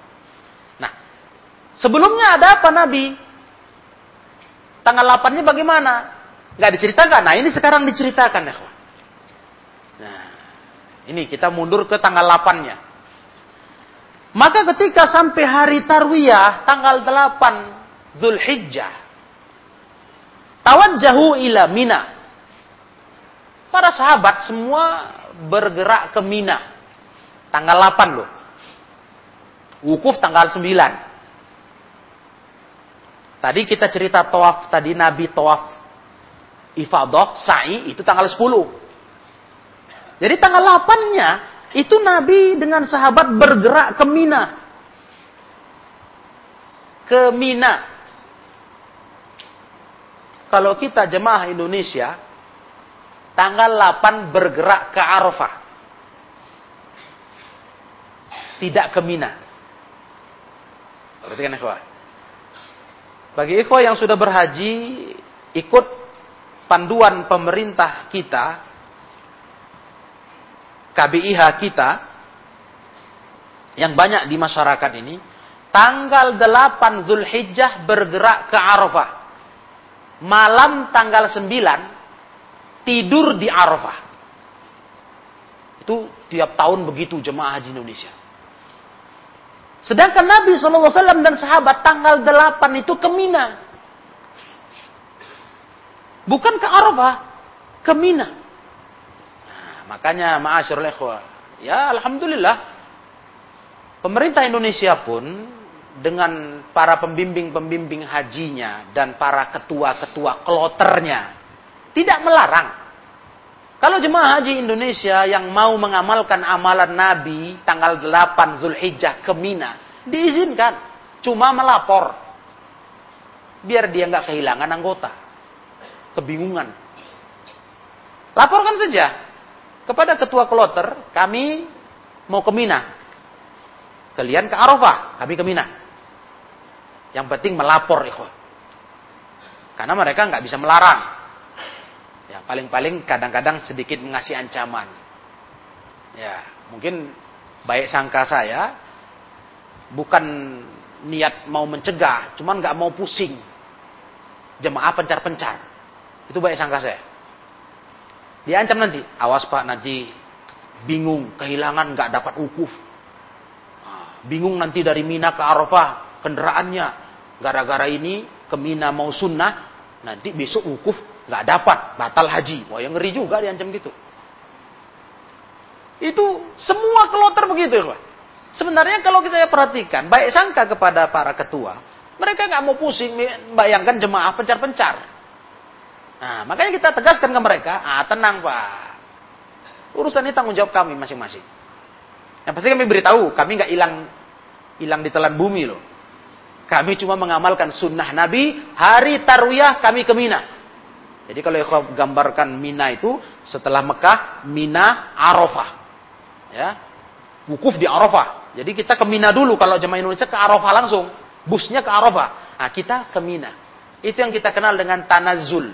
Sebelumnya ada apa Nabi? Tanggal 8-nya bagaimana? Gak diceritakan. Nah, ini sekarang diceritakan ya. Nah, ini kita mundur ke tanggal 8-nya. Maka ketika sampai hari Tarwiyah tanggal 8 Zulhijjah tawajjahu ila Mina. Para sahabat semua bergerak ke Mina. Tanggal 8 loh. Wukuf tanggal 9. Tadi kita cerita tawaf, tadi Nabi tawaf ifadah, sa'i, itu tanggal 10. Jadi tanggal 8-nya, itu Nabi dengan sahabat bergerak ke Mina. Ke Mina. Kalau kita jemaah Indonesia, tanggal 8 bergerak ke Arafah. Tidak ke Mina. Perhatikan ikhwah. Bagi ikhwah yang sudah berhaji, ikut panduan pemerintah kita, KBIH kita, yang banyak di masyarakat ini, tanggal 8 Zulhijjah bergerak ke Arafah. Malam tanggal 9, tidur di Arafah. Itu tiap tahun begitu jemaah haji Indonesia. Sedangkan Nabi SAW dan sahabat tanggal 8 itu ke Mina. Bukan ke Arafah, ke Mina. Nah, makanya ma'asyarul ikhwah. Ya Alhamdulillah. Pemerintah Indonesia pun dengan para pembimbing-pembimbing hajinya dan para ketua-ketua kloternya tidak melarang Kalau jemaah haji Indonesia yang mau mengamalkan amalan Nabi tanggal 8 Zulhijjah ke Mina, diizinkan. Cuma melapor. Biar dia nggak kehilangan anggota. Kebingungan. Laporkan saja kepada ketua kloter, kami mau ke Mina. Kalian ke Arafah, kami ke Mina. Yang penting melapor, ikhwan. Karena mereka nggak bisa melarang. Paling-paling kadang-kadang sedikit mengasih ancaman. Ya, mungkin baik sangka saya bukan niat mau mencegah, cuman nggak mau pusing. Jemaah pencar-pencar. Itu baik sangka saya. Diancam nanti, awas Pak nanti bingung, kehilangan nggak dapat ukuf. Ah, bingung nanti dari Mina ke Arafah kendaraannya. Gara-gara ini ke Mina mau sunnah, nanti besok ukuf nggak dapat, batal haji. Wah, yang ngeri juga diancam gitu. Itu semua kloter begitu ya. Sebenarnya kalau kita perhatikan, baik sangka kepada para ketua, mereka nggak mau pusing bayangkan jemaah pencar-pencar. Nah, makanya kita tegaskan ke mereka, ah tenang Pak. Urusan ini tanggung jawab kami masing-masing. Yang pasti kami beritahu, kami nggak hilang hilang di telan bumi loh. Kami cuma mengamalkan sunnah Nabi, hari tarwiyah kami ke Mina. Jadi kalau ikhwan gambarkan Mina itu setelah Mekah, Mina Arafah. Ya. Wukuf di Arafah. Jadi kita ke Mina dulu kalau jemaah Indonesia ke Arafah langsung. Busnya ke Arafah. Nah, kita ke Mina. Itu yang kita kenal dengan tanazul.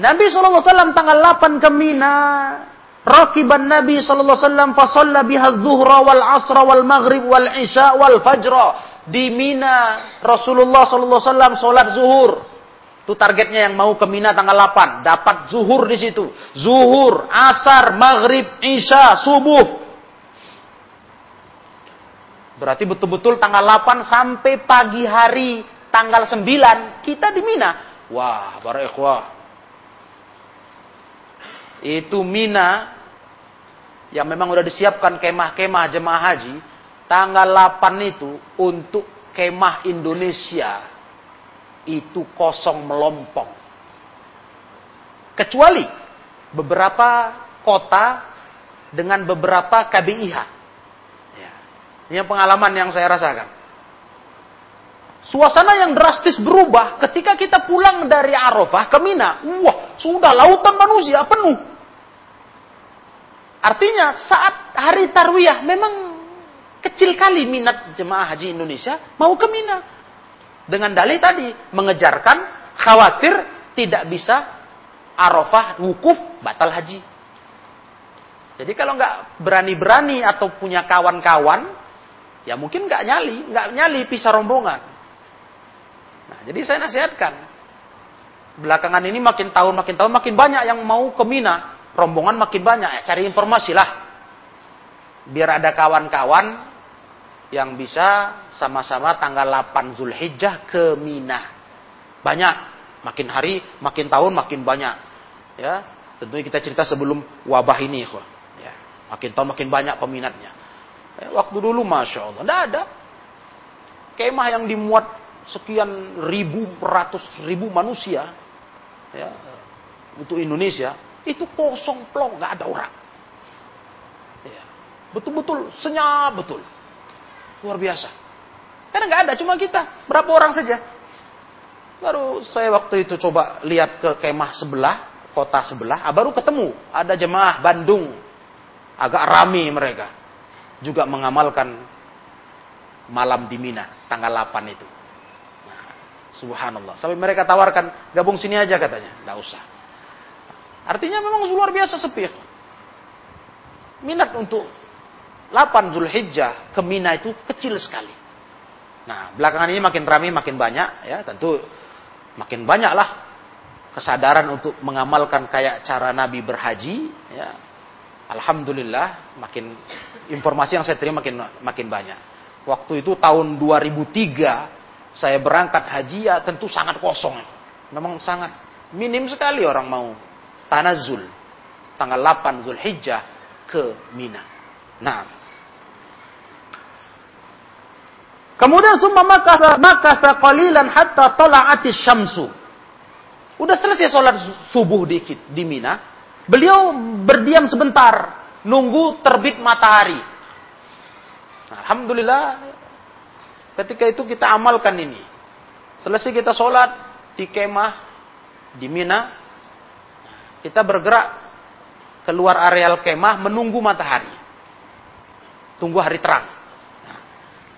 Nabi SAW tanggal 8 ke Mina. Rakiban Nabi SAW fasalla biha zuhra wal asra wal maghrib wal isya wal fajra. Di Mina Rasulullah SAW sholat zuhur. Itu targetnya yang mau ke Mina tanggal 8. Dapat zuhur di situ. Zuhur, asar, maghrib, isya, subuh. Berarti betul-betul tanggal 8 sampai pagi hari tanggal 9 kita di Mina. Wah, para ikhwah. Itu Mina yang memang udah disiapkan kemah-kemah jemaah haji tanggal 8 itu untuk kemah Indonesia itu kosong melompong. Kecuali beberapa kota dengan beberapa KBIH. Ya. Ini pengalaman yang saya rasakan. Suasana yang drastis berubah ketika kita pulang dari Arafah ke Mina. Wah, sudah lautan manusia penuh. Artinya saat hari Tarwiyah memang kecil kali minat jemaah haji Indonesia mau ke Mina. Dengan dalih tadi, mengejarkan khawatir tidak bisa arafah, wukuf, batal haji. Jadi kalau nggak berani-berani atau punya kawan-kawan, ya mungkin nggak nyali, nggak nyali pisah rombongan. Nah, jadi saya nasihatkan, belakangan ini makin tahun makin tahun makin banyak yang mau ke Mina, rombongan makin banyak, ya, cari informasi lah. Biar ada kawan-kawan yang bisa sama-sama tanggal 8 Zulhijjah ke Mina. Banyak, makin hari, makin tahun makin banyak. Ya, tentunya kita cerita sebelum wabah ini, ya. Makin tahun makin banyak peminatnya. Ya, waktu dulu masya Allah, tidak ada kemah yang dimuat sekian ribu, ratus ribu manusia, ya, untuk Indonesia itu kosong plong, nggak ada orang. Ya, betul-betul senyap betul. Luar biasa. Karena nggak ada, cuma kita. Berapa orang saja. Baru saya waktu itu coba lihat ke kemah sebelah, kota sebelah, ah, baru ketemu. Ada jemaah Bandung. Agak rame mereka. Juga mengamalkan malam di Mina, tanggal 8 itu. Nah, subhanallah. Sampai mereka tawarkan, gabung sini aja katanya. Nggak usah. Artinya memang luar biasa sepi. Minat untuk 8 Zulhijjah ke Mina itu kecil sekali. Nah, belakangan ini makin ramai, makin banyak, ya tentu makin banyaklah kesadaran untuk mengamalkan kayak cara Nabi berhaji, ya. Alhamdulillah, makin informasi yang saya terima makin makin banyak. Waktu itu tahun 2003 saya berangkat haji ya tentu sangat kosong. Memang sangat minim sekali orang mau tanazul tanggal 8 Zulhijjah ke Mina. Nah, Kemudian summa makasa makasa qalilan hatta tala'atis syamsu. Udah selesai sholat subuh dikit di Mina, beliau berdiam sebentar, nunggu terbit matahari. Alhamdulillah, ketika itu kita amalkan ini. Selesai kita sholat di kemah, di Mina, kita bergerak keluar areal kemah menunggu matahari. Tunggu hari terang.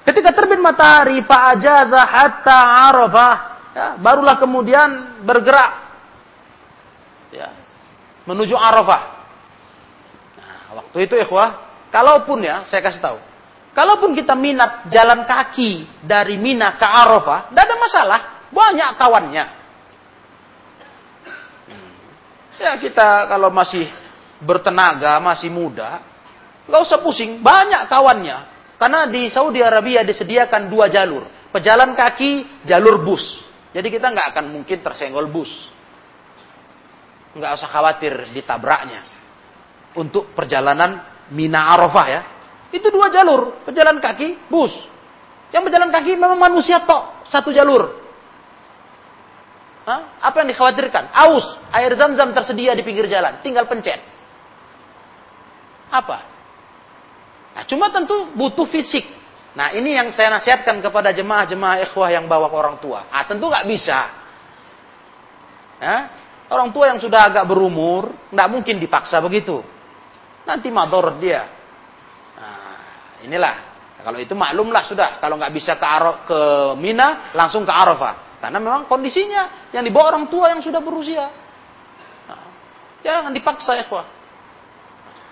Ketika terbit matahari, Pak Ajaza hatta Arafah, ya, barulah kemudian bergerak ya, menuju Arafah. Nah, waktu itu ikhwah, kalaupun ya, saya kasih tahu, kalaupun kita minat jalan kaki dari Mina ke Arafah, tidak ada masalah, banyak kawannya. Hmm. Ya kita kalau masih bertenaga, masih muda, nggak usah pusing, banyak kawannya. Karena di Saudi Arabia disediakan dua jalur, pejalan kaki, jalur bus. Jadi kita nggak akan mungkin tersenggol bus. Nggak usah khawatir ditabraknya. Untuk perjalanan Mina Arafah ya. Itu dua jalur. Pejalan kaki, bus. Yang pejalan kaki memang manusia tok. Satu jalur. Hah? Apa yang dikhawatirkan? Aus. Air zam-zam tersedia di pinggir jalan. Tinggal pencet. Apa? Nah, cuma tentu butuh fisik. Nah, ini yang saya nasihatkan kepada jemaah-jemaah ikhwah yang bawa ke orang tua. Ah, tentu nggak bisa. Ya? Orang tua yang sudah agak berumur, nggak mungkin dipaksa begitu. Nanti mador dia. Nah, inilah. Nah, kalau itu maklumlah sudah. Kalau nggak bisa ke, ke Mina, langsung ke Arafah. Karena memang kondisinya yang dibawa orang tua yang sudah berusia. Nah, jangan dipaksa ya,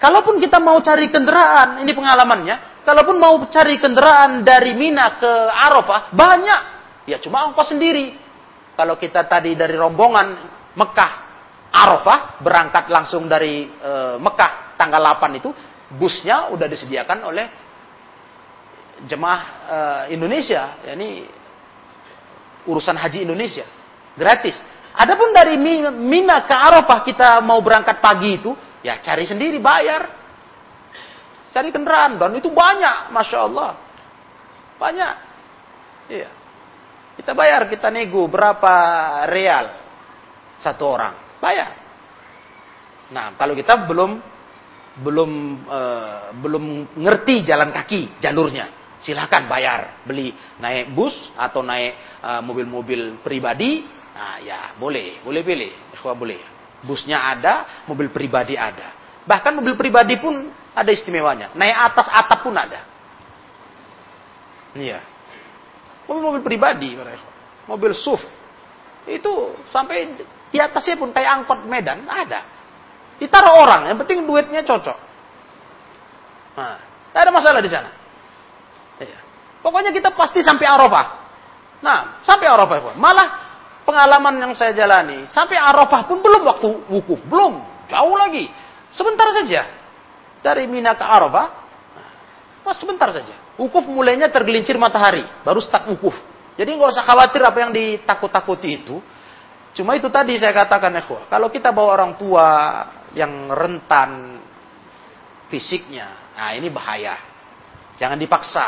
Kalaupun kita mau cari kendaraan, ini pengalamannya, Kalaupun mau cari kendaraan dari Mina ke Arafah, banyak. Ya cuma ongkos sendiri. Kalau kita tadi dari rombongan Mekah, Arafah, berangkat langsung dari e, Mekah tanggal 8 itu, busnya udah disediakan oleh jemaah e, Indonesia. Ya, ini urusan haji Indonesia. Gratis. Adapun dari Mina ke Arafah kita mau berangkat pagi itu, ya cari sendiri bayar. Cari kendaraan dan itu banyak, masya Allah, banyak. Iya. Kita bayar, kita nego berapa real satu orang, bayar. Nah, kalau kita belum belum uh, belum ngerti jalan kaki jalurnya, silahkan bayar, beli naik bus atau naik uh, mobil-mobil pribadi, nah ya boleh, boleh pilih, boleh. Busnya ada, mobil pribadi ada. Bahkan mobil pribadi pun ada istimewanya. Naik atas atap pun ada. Iya. Mobil-mobil pribadi, mobil SUV. Itu sampai di atasnya pun kayak angkot Medan ada. Ditaruh orang, yang penting duitnya cocok. Nah, tidak ada masalah di sana. Iya. Pokoknya kita pasti sampai Arafah. Nah, sampai Arafah. Malah pengalaman yang saya jalani, sampai Arafah pun belum waktu wukuf, belum, jauh lagi. Sebentar saja. Dari Mina ke Arafah, mas sebentar saja. Wukuf mulainya tergelincir matahari, baru start wukuf. Jadi nggak usah khawatir apa yang ditakut-takuti itu. Cuma itu tadi saya katakan ya, kalau kita bawa orang tua yang rentan fisiknya, nah ini bahaya. Jangan dipaksa.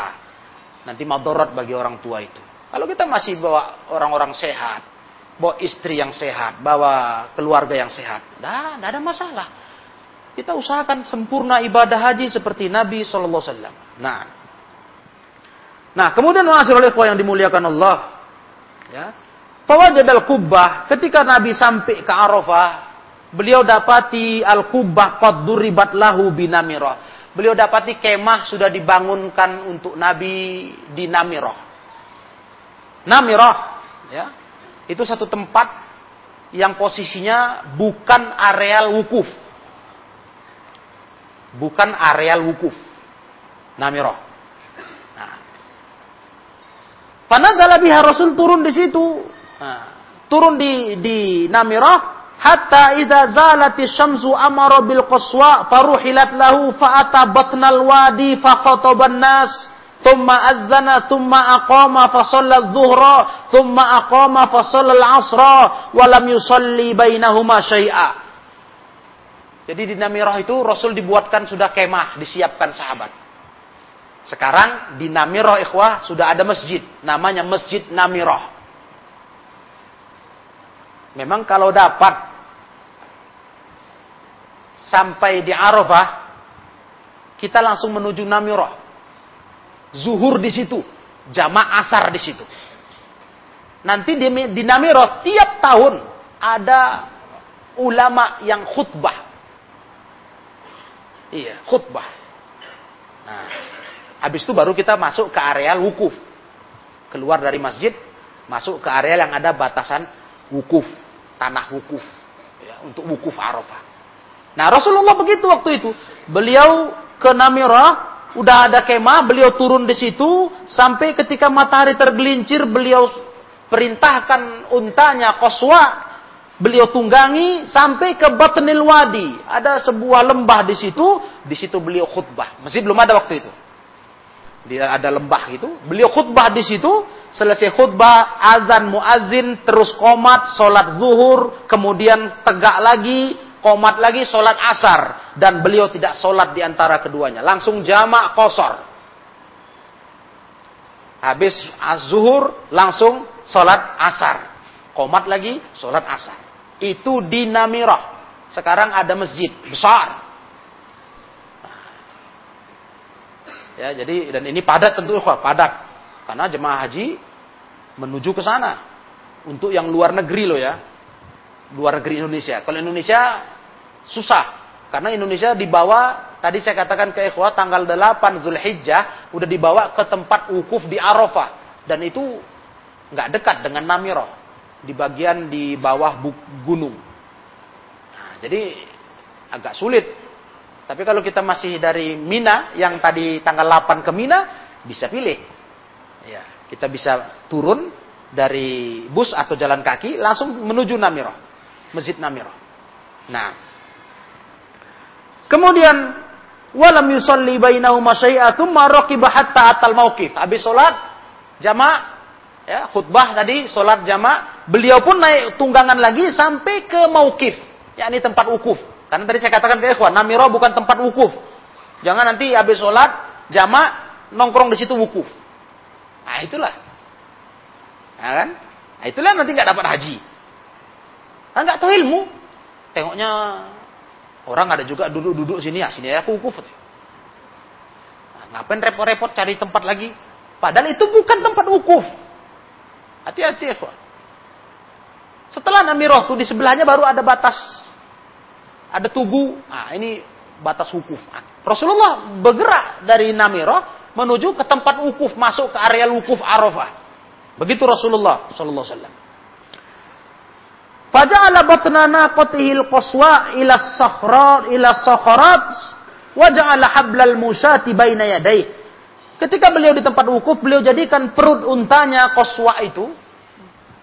Nanti madorot bagi orang tua itu. Kalau kita masih bawa orang-orang sehat, bawa istri yang sehat, bawa keluarga yang sehat, nah, tidak ada masalah. Kita usahakan sempurna ibadah haji seperti Nabi Shallallahu Alaihi Wasallam. Nah, nah kemudian oleh yang dimuliakan Allah, ya, Fawajad al-kubbah, ketika Nabi sampai ke Arafah, beliau dapati al-kubbah qad duribat lahu binamirah. Beliau dapati kemah sudah dibangunkan untuk Nabi di Namirah. Namirah, ya, itu satu tempat yang posisinya bukan areal wukuf bukan areal wukuf. Namirah. Nah. Panazala biha Rasul turun di situ. Nah, turun di di Namirah hatta idza zalati syamsu amara bil qaswa faruhilat lahu fa ata batnal wadi fa khataban nas thumma adzana thumma aqama fa shalla adh-dhuhra thumma aqama fa shalla al-'asra wa lam yusalli bainahuma syai'a jadi di Namirah itu Rasul dibuatkan sudah kemah, disiapkan sahabat. Sekarang di Namirah ikhwah sudah ada masjid, namanya Masjid Namirah. Memang kalau dapat sampai di Arafah, kita langsung menuju Namirah. Zuhur di situ, jamaah asar di situ. Nanti di, di Namirah tiap tahun ada ulama yang khutbah. Iya, khutbah. Nah, habis itu baru kita masuk ke area wukuf. Keluar dari masjid, masuk ke area yang ada batasan wukuf tanah wukuf ya, untuk wukuf Arafah. Nah Rasulullah begitu waktu itu. Beliau ke Namirah, udah ada kemah, beliau turun di situ sampai ketika matahari tergelincir beliau perintahkan untanya Qaswa beliau tunggangi sampai ke Batnil Wadi. Ada sebuah lembah di situ, di situ beliau khutbah. Masih belum ada waktu itu. Dia ada lembah gitu. Beliau khutbah di situ, selesai khutbah, azan muazin, terus komat, sholat zuhur, kemudian tegak lagi, komat lagi, sholat asar. Dan beliau tidak sholat di antara keduanya. Langsung jamak kosor. Habis az-zuhur, langsung sholat asar. Komat lagi, sholat asar. Itu di Namirah. Sekarang ada masjid besar. Ya, jadi dan ini padat tentu padat. Karena jemaah haji menuju ke sana. Untuk yang luar negeri loh ya. Luar negeri Indonesia. Kalau Indonesia susah. Karena Indonesia dibawa, tadi saya katakan ke ikhwah, tanggal 8 Zulhijjah, udah dibawa ke tempat wukuf di Arafah. Dan itu nggak dekat dengan Namirah. Di bagian di bawah gunung. Nah, jadi agak sulit tapi kalau kita masih dari Mina, yang tadi tanggal 8 ke Mina, bisa pilih. Ya, kita bisa turun dari bus atau jalan kaki, langsung menuju Namiro. Masjid Namiro. Nah, kemudian walam yusalli bainahuma syai'a thumma raqiba hatta atal mauqif. Habis salat jamaah ya, khutbah tadi salat jamaah, beliau pun naik tunggangan lagi sampai ke mauqif, yakni tempat wukuf. Karena tadi saya katakan ke ikhwan, Namiro bukan tempat wukuf. Jangan nanti habis sholat, jamaah nongkrong di situ wukuf. Nah itulah. Nah, kan? Nah, itulah nanti nggak dapat haji. Nah, nggak tahu ilmu. Tengoknya orang ada juga duduk-duduk sini ya, sini ya aku wukuf. Nah, ngapain repot-repot cari tempat lagi? Padahal itu bukan tempat wukuf. Hati-hati ya, Setelah Namiroh tuh di sebelahnya baru ada batas ada tugu. Nah, ini batas wukuf. Rasulullah bergerak dari Namirah menuju ke tempat wukuf, masuk ke area wukuf Arafah. Begitu Rasulullah sallallahu alaihi wasallam. Faja'ala batna naqatihil qaswa ila sakhrat ila sakhrat wa ja'ala hablal musati baina yadayhi. Ketika beliau di tempat wukuf, beliau jadikan perut untanya qaswa itu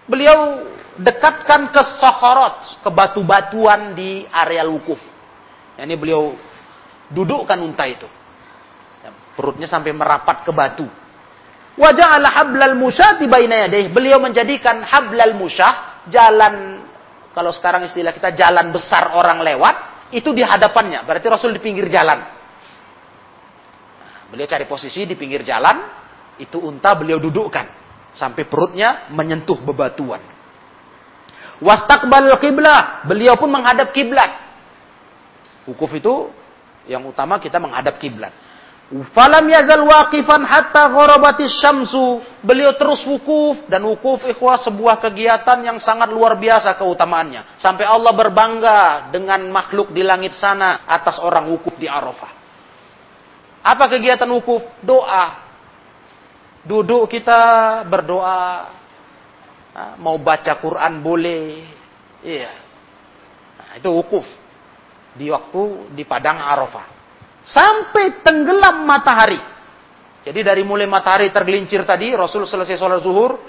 beliau dekatkan ke sokorot, ke batu-batuan di area wukuf. Ini beliau dudukkan unta itu. Ya, perutnya sampai merapat ke batu. Wajah ala hablal musyah yadayh. Beliau menjadikan hablal musyah, jalan, kalau sekarang istilah kita jalan besar orang lewat, itu di hadapannya. Berarti Rasul di pinggir jalan. Beliau cari posisi di pinggir jalan, itu unta beliau dudukkan. Sampai perutnya menyentuh bebatuan. Wastaqbal kiblah. Beliau pun menghadap kiblat. Wukuf itu yang utama kita menghadap kiblat. Falam yazal waqifan hatta gharabati syamsu. Beliau terus wukuf dan wukuf ikhwah sebuah kegiatan yang sangat luar biasa keutamaannya. Sampai Allah berbangga dengan makhluk di langit sana atas orang wukuf di Arafah. Apa kegiatan wukuf? Doa. Duduk kita berdoa, mau baca Quran boleh. Iya. Nah, itu wukuf. Di waktu di padang Arafah. Sampai tenggelam matahari. Jadi dari mulai matahari tergelincir tadi, Rasul selesai sholat zuhur,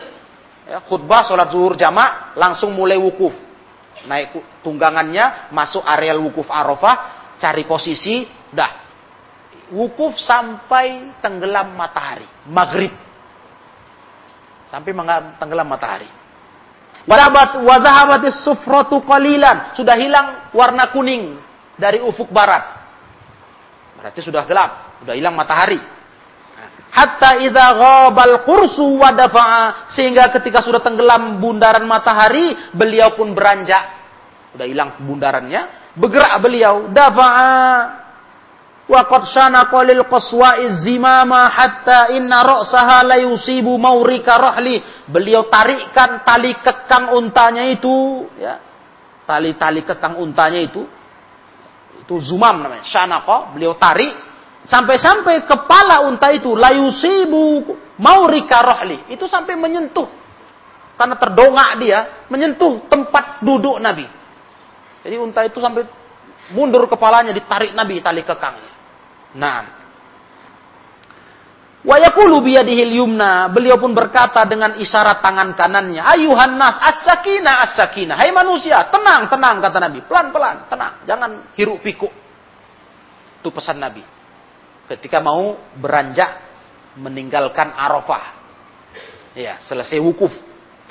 ya, khutbah sholat zuhur jamak, langsung mulai wukuf. Naik tunggangannya, masuk areal wukuf Arafah, cari posisi, dah. Wukuf sampai tenggelam matahari, maghrib sampai tenggelam matahari. Wadabat sufratu qalilan, sudah hilang warna kuning dari ufuk barat. Berarti sudah gelap, sudah hilang matahari. Hatta idza ghabal qursu wa dafa'a sehingga ketika sudah tenggelam bundaran matahari beliau pun beranjak. Sudah hilang bundarannya bergerak beliau dafa'a. Wa qad sana qalil qaswa'iz zimama hatta inna ra'saha la yusibu maurika rahli. Beliau tarikkan tali kekang untanya itu ya. Tali-tali kekang untanya itu itu zumam namanya. Syanaqa beliau tarik. Sampai-sampai kepala unta itu layusibu maurika rohli. Itu sampai menyentuh. Karena terdongak dia menyentuh tempat duduk Nabi. Jadi unta itu sampai mundur kepalanya ditarik Nabi tali kekangnya. Nah. Wa yaqulu biyadihil yumna, beliau pun berkata dengan isyarat tangan kanannya, "Ayuhan nas, as-sakinah, as-sakinah." Hai manusia, tenang, tenang kata Nabi. Pelan-pelan, tenang, jangan hiruk pikuk. Itu pesan Nabi. Ketika mau beranjak meninggalkan Arafah. Ya, selesai wukuf.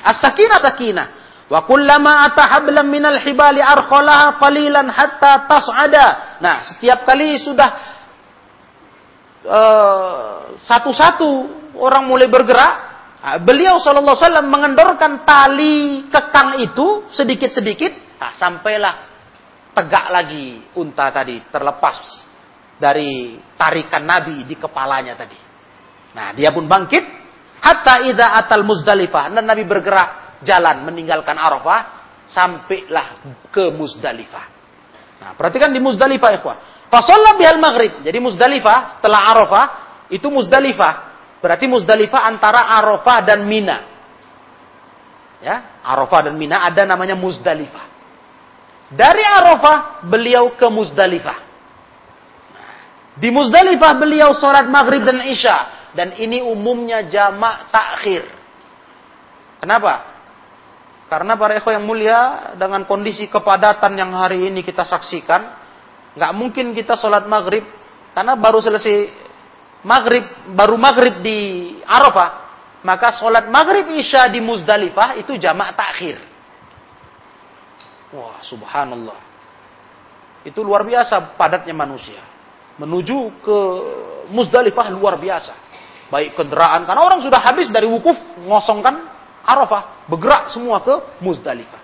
As-sakinah, sakinah. Wa kullama atahablam minal hibali arkhalaha qalilan hatta tas'ada. Nah, setiap kali sudah satu-satu orang mulai bergerak, nah, beliau Shallallahu Alaihi Wasallam mengendorkan tali kekang itu sedikit-sedikit, nah, sampailah tegak lagi unta tadi terlepas dari tarikan Nabi di kepalanya tadi. Nah, dia pun bangkit hatta ida atal Muzdalifah dan Nabi bergerak jalan meninggalkan Arafah sampailah ke Muzdalifah. Nah, perhatikan di Muzdalifah ya, Fasolla bihal maghrib. Jadi Muzdalifah setelah Arafah itu Muzdalifah. Berarti Muzdalifah antara Arafah dan Mina. Ya, Arafah dan Mina ada namanya Muzdalifah. Dari Arafah beliau ke Muzdalifah. Di Muzdalifah beliau sholat maghrib dan isya. Dan ini umumnya jamak takhir. Kenapa? Karena para ekor yang mulia dengan kondisi kepadatan yang hari ini kita saksikan, Nggak mungkin kita sholat maghrib karena baru selesai maghrib, baru maghrib di Arafah. Maka sholat maghrib isya di Muzdalifah itu jamak takhir. Wah, subhanallah. Itu luar biasa padatnya manusia. Menuju ke Muzdalifah luar biasa. Baik kendaraan, karena orang sudah habis dari wukuf, ngosongkan Arafah. Bergerak semua ke Muzdalifah.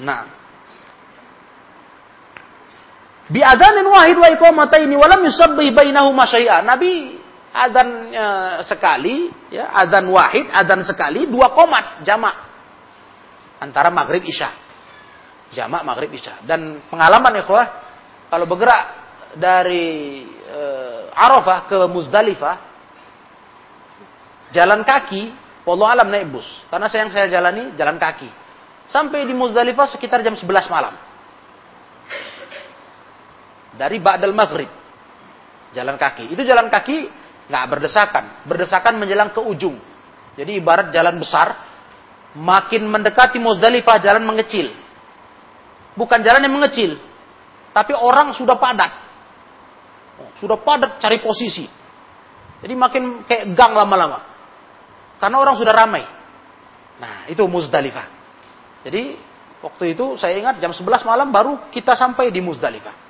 Nah, Bi adanin wahid wa iqamataini wa lam yusabbih bainahuma syai'a. Nabi adzan e, sekali, ya, adzan wahid, adzan sekali, dua komat jamak antara maghrib isya. Jamak maghrib isya. Dan pengalaman ya kalau bergerak dari e, Arafah ke Muzdalifah jalan kaki, wallahu alam naik bus. Karena saya yang saya jalani jalan kaki. Sampai di Muzdalifah sekitar jam 11 malam dari Ba'dal Maghrib. Jalan kaki. Itu jalan kaki nggak berdesakan. Berdesakan menjelang ke ujung. Jadi ibarat jalan besar, makin mendekati Muzdalifah jalan mengecil. Bukan jalan yang mengecil, tapi orang sudah padat. Sudah padat cari posisi. Jadi makin kayak gang lama-lama. Karena orang sudah ramai. Nah, itu Muzdalifah. Jadi waktu itu saya ingat jam 11 malam baru kita sampai di Muzdalifah.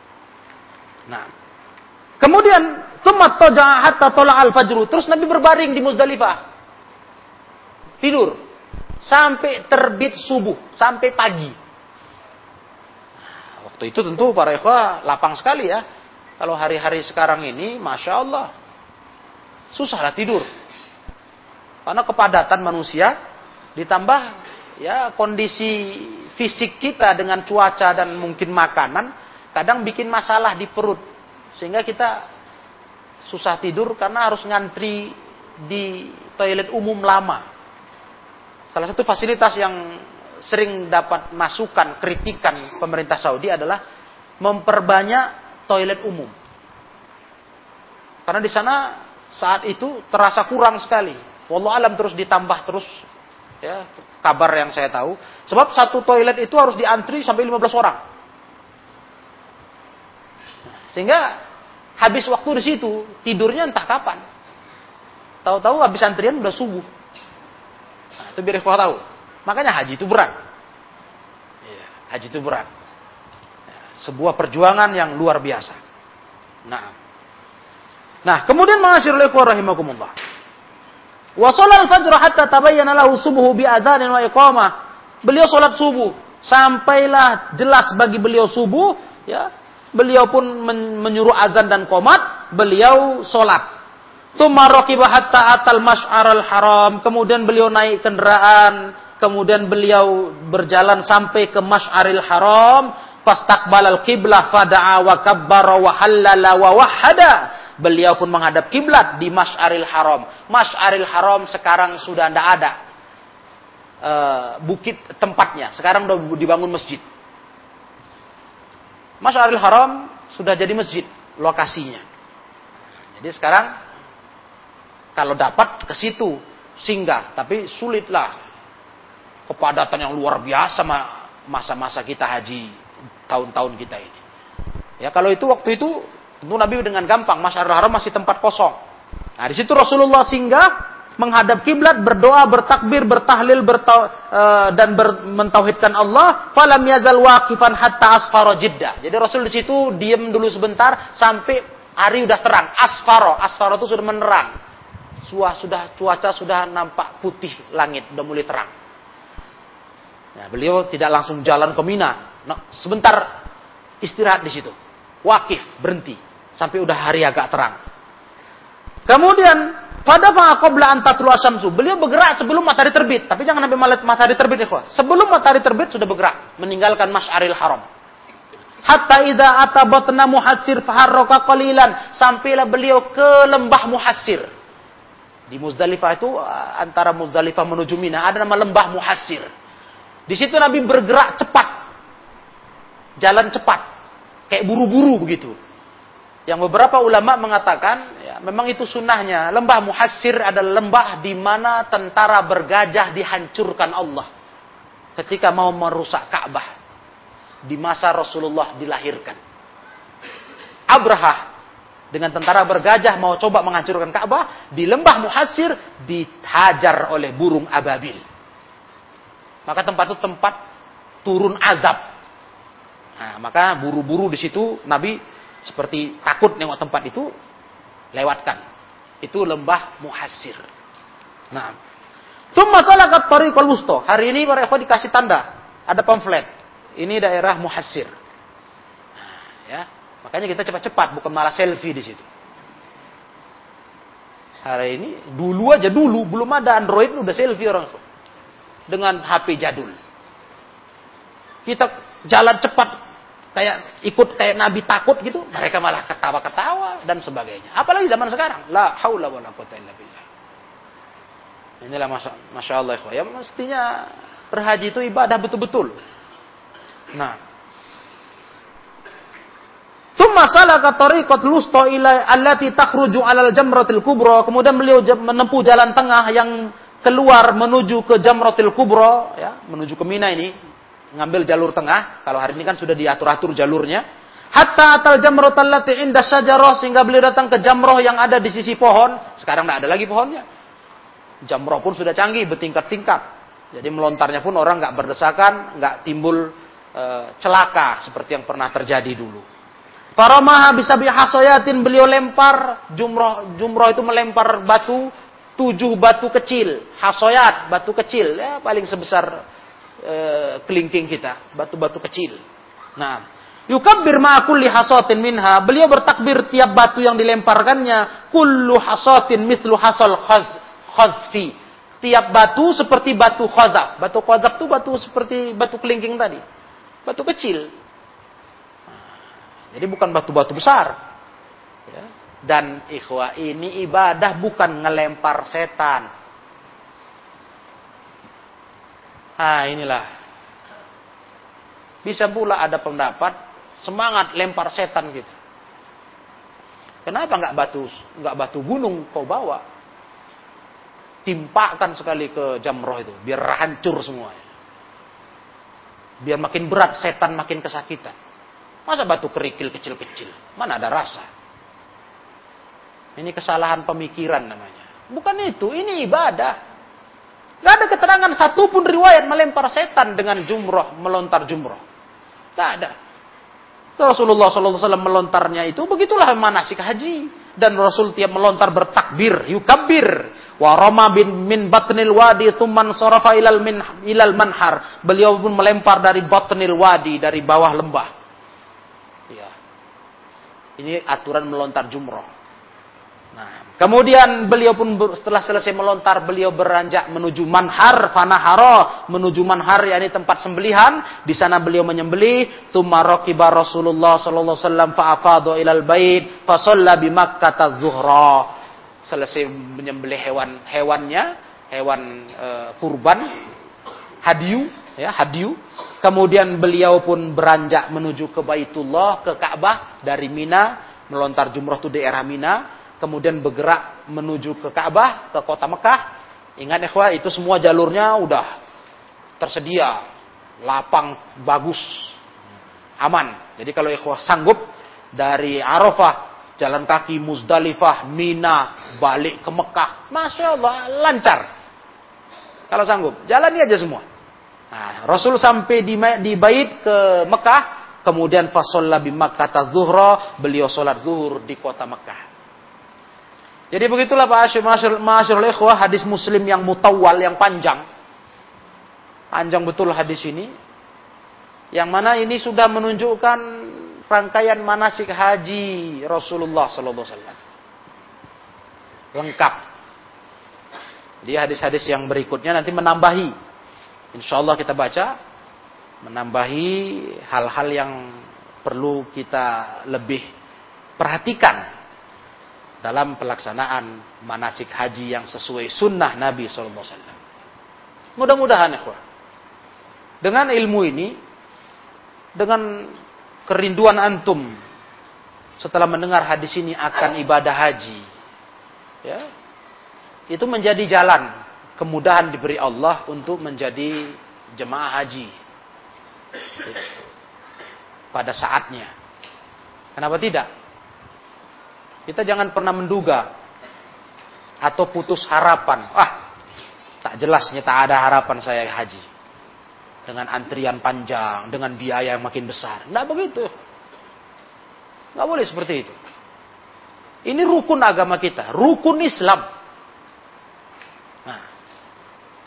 Nah, kemudian semat toja hatta tola al fajru. Terus Nabi berbaring di Muzdalifah. Tidur. Sampai terbit subuh. Sampai pagi. Nah, waktu itu tentu para ikhwah lapang sekali ya. Kalau hari-hari sekarang ini, Masya Allah. Susahlah tidur. Karena kepadatan manusia ditambah ya kondisi fisik kita dengan cuaca dan mungkin makanan kadang bikin masalah di perut sehingga kita susah tidur karena harus ngantri di toilet umum lama. Salah satu fasilitas yang sering dapat masukan kritikan pemerintah Saudi adalah memperbanyak toilet umum. Karena di sana saat itu terasa kurang sekali. Wallah alam terus ditambah terus ya kabar yang saya tahu. Sebab satu toilet itu harus diantri sampai 15 orang. Sehingga habis waktu di situ, tidurnya entah kapan. Tahu-tahu habis antrian udah subuh. Nah, itu biar kau tahu. Makanya haji itu berat. Ya, haji itu berat. Ya, sebuah perjuangan yang luar biasa. Nah, Nah, kemudian ma'asyiral ikhwah rahimakumullah. Wa sholal fajr hatta tabayyana lahu subuhu bi adzanin wa iqamah. Beliau salat subuh sampailah jelas bagi beliau subuh ya. Beliau pun menyuruh azan dan komat, beliau salat. Tsumma raqiba hatta atal masy'arul haram. Kemudian beliau naik kendaraan, kemudian beliau berjalan sampai ke Masy'aril Haram, fastaqbalal qiblah fada'a wa kabbara wa halala wa wahada. Beliau pun menghadap kiblat di Masy'aril Haram. Masy'aril Haram sekarang sudah tidak ada uh, bukit tempatnya. Sekarang sudah dibangun masjid. Masy'aril Haram sudah jadi masjid lokasinya. Jadi sekarang kalau dapat ke situ singgah, tapi sulitlah kepadatan yang luar biasa masa-masa kita haji tahun-tahun kita ini. Ya kalau itu waktu itu Tentu Nabi dengan gampang, Masjidil Haram masih tempat kosong. Nah, di situ Rasulullah singgah menghadap kiblat, berdoa, bertakbir, bertahlil, bertau, uh, dan ber, mentauhidkan Allah. Falam yazal waqifan hatta asfaro jiddah. Jadi Rasul di situ diam dulu sebentar sampai hari udah terang. Asfaro, asfaro itu sudah menerang. Suah, sudah cuaca sudah nampak putih langit, udah mulai terang. Nah, beliau tidak langsung jalan ke Mina. Nah, sebentar istirahat di situ. Wakif, berhenti sampai udah hari agak terang. Kemudian pada qabla an tatlu asyamsu. Beliau bergerak sebelum matahari terbit, tapi jangan sampai matahari terbit ikhwah. Sebelum matahari terbit sudah bergerak meninggalkan Masy'aril Haram. Hatta idza atabatna muhassir faharraka qalilan, sampailah beliau ke lembah Muhassir. Di Muzdalifah itu antara Muzdalifah menuju Mina ada nama lembah Muhassir. Di situ Nabi bergerak cepat. Jalan cepat. Kayak buru-buru begitu. Yang beberapa ulama mengatakan, ya, memang itu sunnahnya. Lembah Muhassir adalah lembah di mana tentara bergajah dihancurkan Allah. Ketika mau merusak Ka'bah. Di masa Rasulullah dilahirkan. Abraha dengan tentara bergajah mau coba menghancurkan Ka'bah. Di lembah Muhassir dihajar oleh burung ababil. Maka tempat itu tempat turun azab. Nah, maka buru-buru di situ Nabi seperti takut nengok tempat itu, lewatkan. Itu lembah muhasir. Nah, Thumma salakat tariqal wusta. Hari ini para ikhwan dikasih tanda, ada pamflet. Ini daerah muhasir. Nah, ya. Makanya kita cepat-cepat bukan malah selfie di situ. Hari ini dulu aja dulu belum ada Android udah selfie orang dengan HP jadul. Kita jalan cepat kayak ikut kayak Nabi takut gitu, mereka malah ketawa-ketawa dan sebagainya. Apalagi zaman sekarang, la haula wala quwata illa billah. Inilah masya, masya Allah ya mestinya berhaji itu ibadah betul-betul. Nah, Thumma salaka tariqat lusta ila allati takhruju alal jamratil kubra. Kemudian beliau menempuh jalan tengah yang keluar menuju ke jamratil kubra, ya, menuju ke Mina ini, ngambil jalur tengah. Kalau hari ini kan sudah diatur-atur jalurnya. Hatta atal jamroh allati indah syajarah sehingga beliau datang ke jamroh yang ada di sisi pohon. Sekarang tidak ada lagi pohonnya. Jamroh pun sudah canggih bertingkat-tingkat. Jadi melontarnya pun orang nggak berdesakan, nggak timbul e, celaka seperti yang pernah terjadi dulu. Faramaha bisa bihasoyatin beliau lempar jumroh jumroh itu melempar batu tujuh batu kecil hasoyat batu kecil ya paling sebesar e, kelingking kita, batu-batu kecil. Nah, yukabbir ma kulli hasatin minha. Beliau bertakbir tiap batu yang dilemparkannya, kullu hasatin mislu hasal khazfi. Tiap batu seperti batu khazaf. Batu khazaf itu batu seperti batu kelingking tadi. Batu kecil. Jadi bukan batu-batu besar. Ya. Dan ikhwah ini ibadah bukan ngelempar setan. Ah inilah. Bisa pula ada pendapat semangat lempar setan gitu. Kenapa nggak batu nggak batu gunung kau bawa? Timpakan sekali ke jamroh itu biar hancur semuanya. Biar makin berat setan makin kesakitan. Masa batu kerikil kecil-kecil? Mana ada rasa? Ini kesalahan pemikiran namanya. Bukan itu, ini ibadah. Gak ada keterangan satupun riwayat melempar setan dengan jumroh, melontar jumroh. Gak ada. Rasulullah SAW melontarnya itu begitulah manasik haji. dan Rasul tiap melontar bertakbir, yukabbir. Wa rama bin min batnil wadi thumman sarafa ilal min ilal manhar. Beliau pun melempar dari batnil wadi, dari bawah lembah. Ya. Ini aturan melontar jumroh. Kemudian beliau pun setelah selesai melontar, beliau beranjak menuju manhar, fanaharo, menuju manhar, yakni tempat sembelihan. Di sana beliau menyembelih. Thumma raqiba Rasulullah sallallahu alaihi wasallam fa'afadu ilal bait, fa shalla bi zuhra. Selesai menyembelih hewan hewannya, hewan e, kurban, hadiu, ya, hadiu. Kemudian beliau pun beranjak menuju ke Baitullah, ke Ka'bah dari Mina, melontar jumrah itu daerah Mina kemudian bergerak menuju ke Ka'bah, ke kota Mekah. Ingat ya, itu semua jalurnya udah tersedia, lapang, bagus, aman. Jadi kalau ikhwah sanggup dari Arafah, jalan kaki Muzdalifah, Mina, balik ke Mekah, masya Allah lancar. Kalau sanggup, jalani aja semua. Nah, Rasul sampai di, di bait ke Mekah, kemudian fasolla bi Makkah zuhra, beliau sholat zuhur di kota Mekah. Jadi begitulah Pak Asyur, Masyur Ikhwah, hadis muslim yang mutawal, yang panjang. Panjang betul hadis ini. Yang mana ini sudah menunjukkan rangkaian manasik haji Rasulullah Wasallam. Lengkap. Di hadis-hadis yang berikutnya nanti menambahi. Insya Allah kita baca. Menambahi hal-hal yang perlu kita lebih perhatikan dalam pelaksanaan manasik haji yang sesuai sunnah Nabi SAW. Mudah-mudahan ya, dengan ilmu ini, dengan kerinduan antum setelah mendengar hadis ini akan ibadah haji, ya, itu menjadi jalan kemudahan diberi Allah untuk menjadi jemaah haji pada saatnya. Kenapa tidak? Kita jangan pernah menduga atau putus harapan. Ah, tak jelasnya tak ada harapan saya haji. Dengan antrian panjang, dengan biaya yang makin besar. Tidak begitu. Nggak boleh seperti itu. Ini rukun agama kita, rukun Islam. Nah,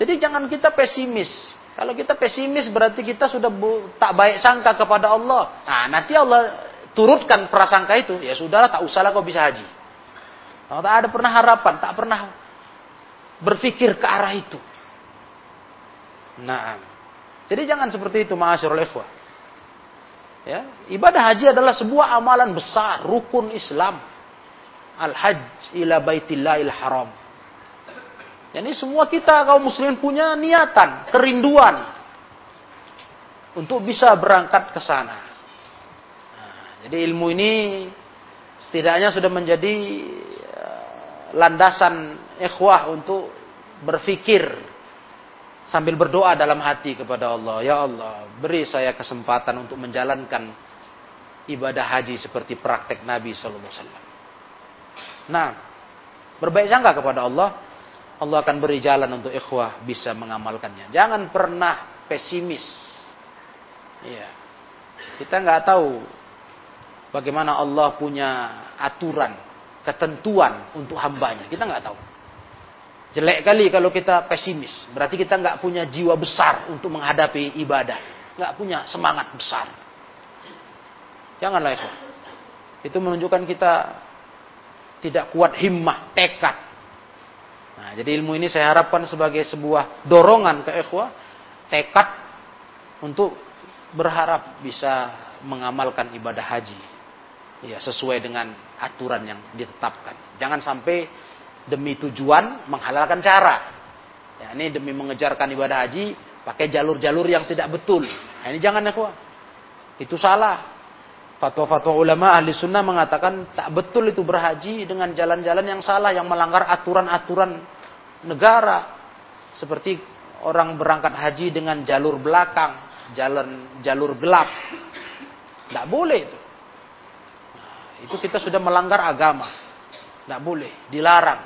jadi jangan kita pesimis. Kalau kita pesimis berarti kita sudah tak baik sangka kepada Allah. Nah, nanti Allah turutkan prasangka itu, ya sudahlah tak usahlah kau bisa haji. Tak ada pernah harapan, tak pernah berpikir ke arah itu. Nah, jadi jangan seperti itu, ma'asyarul ikhwah. Ya, ibadah haji adalah sebuah amalan besar, rukun Islam. Al-hajj ila baitillahil haram. Ini semua kita kaum muslimin punya niatan, kerinduan untuk bisa berangkat ke sana. Jadi ilmu ini setidaknya sudah menjadi eh, landasan ikhwah untuk berfikir sambil berdoa dalam hati kepada Allah. Ya Allah, beri saya kesempatan untuk menjalankan ibadah haji seperti praktek Nabi Wasallam. Nah, berbaik sangka kepada Allah, Allah akan beri jalan untuk ikhwah bisa mengamalkannya. Jangan pernah pesimis. Ya. Kita nggak tahu bagaimana Allah punya aturan, ketentuan untuk hambanya. Kita nggak tahu. Jelek kali kalau kita pesimis. Berarti kita nggak punya jiwa besar untuk menghadapi ibadah. Nggak punya semangat besar. Janganlah itu. Itu menunjukkan kita tidak kuat himmah, tekad. Nah, jadi ilmu ini saya harapkan sebagai sebuah dorongan ke ikhwah, tekad untuk berharap bisa mengamalkan ibadah haji ya sesuai dengan aturan yang ditetapkan. Jangan sampai demi tujuan menghalalkan cara. Ya, ini demi mengejarkan ibadah haji pakai jalur-jalur yang tidak betul. Nah, ini jangan ya kuah. Itu salah. Fatwa-fatwa ulama ahli sunnah mengatakan tak betul itu berhaji dengan jalan-jalan yang salah yang melanggar aturan-aturan negara. Seperti orang berangkat haji dengan jalur belakang, jalan jalur gelap. Tidak boleh itu. Itu kita sudah melanggar agama. Tidak boleh, dilarang.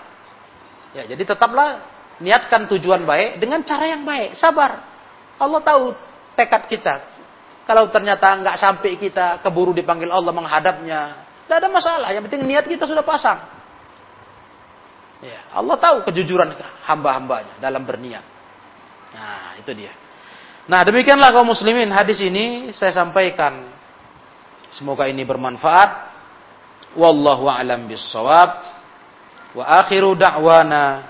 Ya, jadi tetaplah niatkan tujuan baik dengan cara yang baik. Sabar. Allah tahu tekad kita. Kalau ternyata nggak sampai kita keburu dipanggil Allah menghadapnya, tidak ada masalah. Yang penting niat kita sudah pasang. Ya, Allah tahu kejujuran hamba-hambanya dalam berniat. Nah, itu dia. Nah, demikianlah kaum muslimin hadis ini saya sampaikan. Semoga ini bermanfaat. Wallahu a'lam bissawab. Wa akhiru da'wana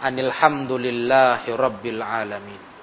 anil hamdulillahi rabbil alamin.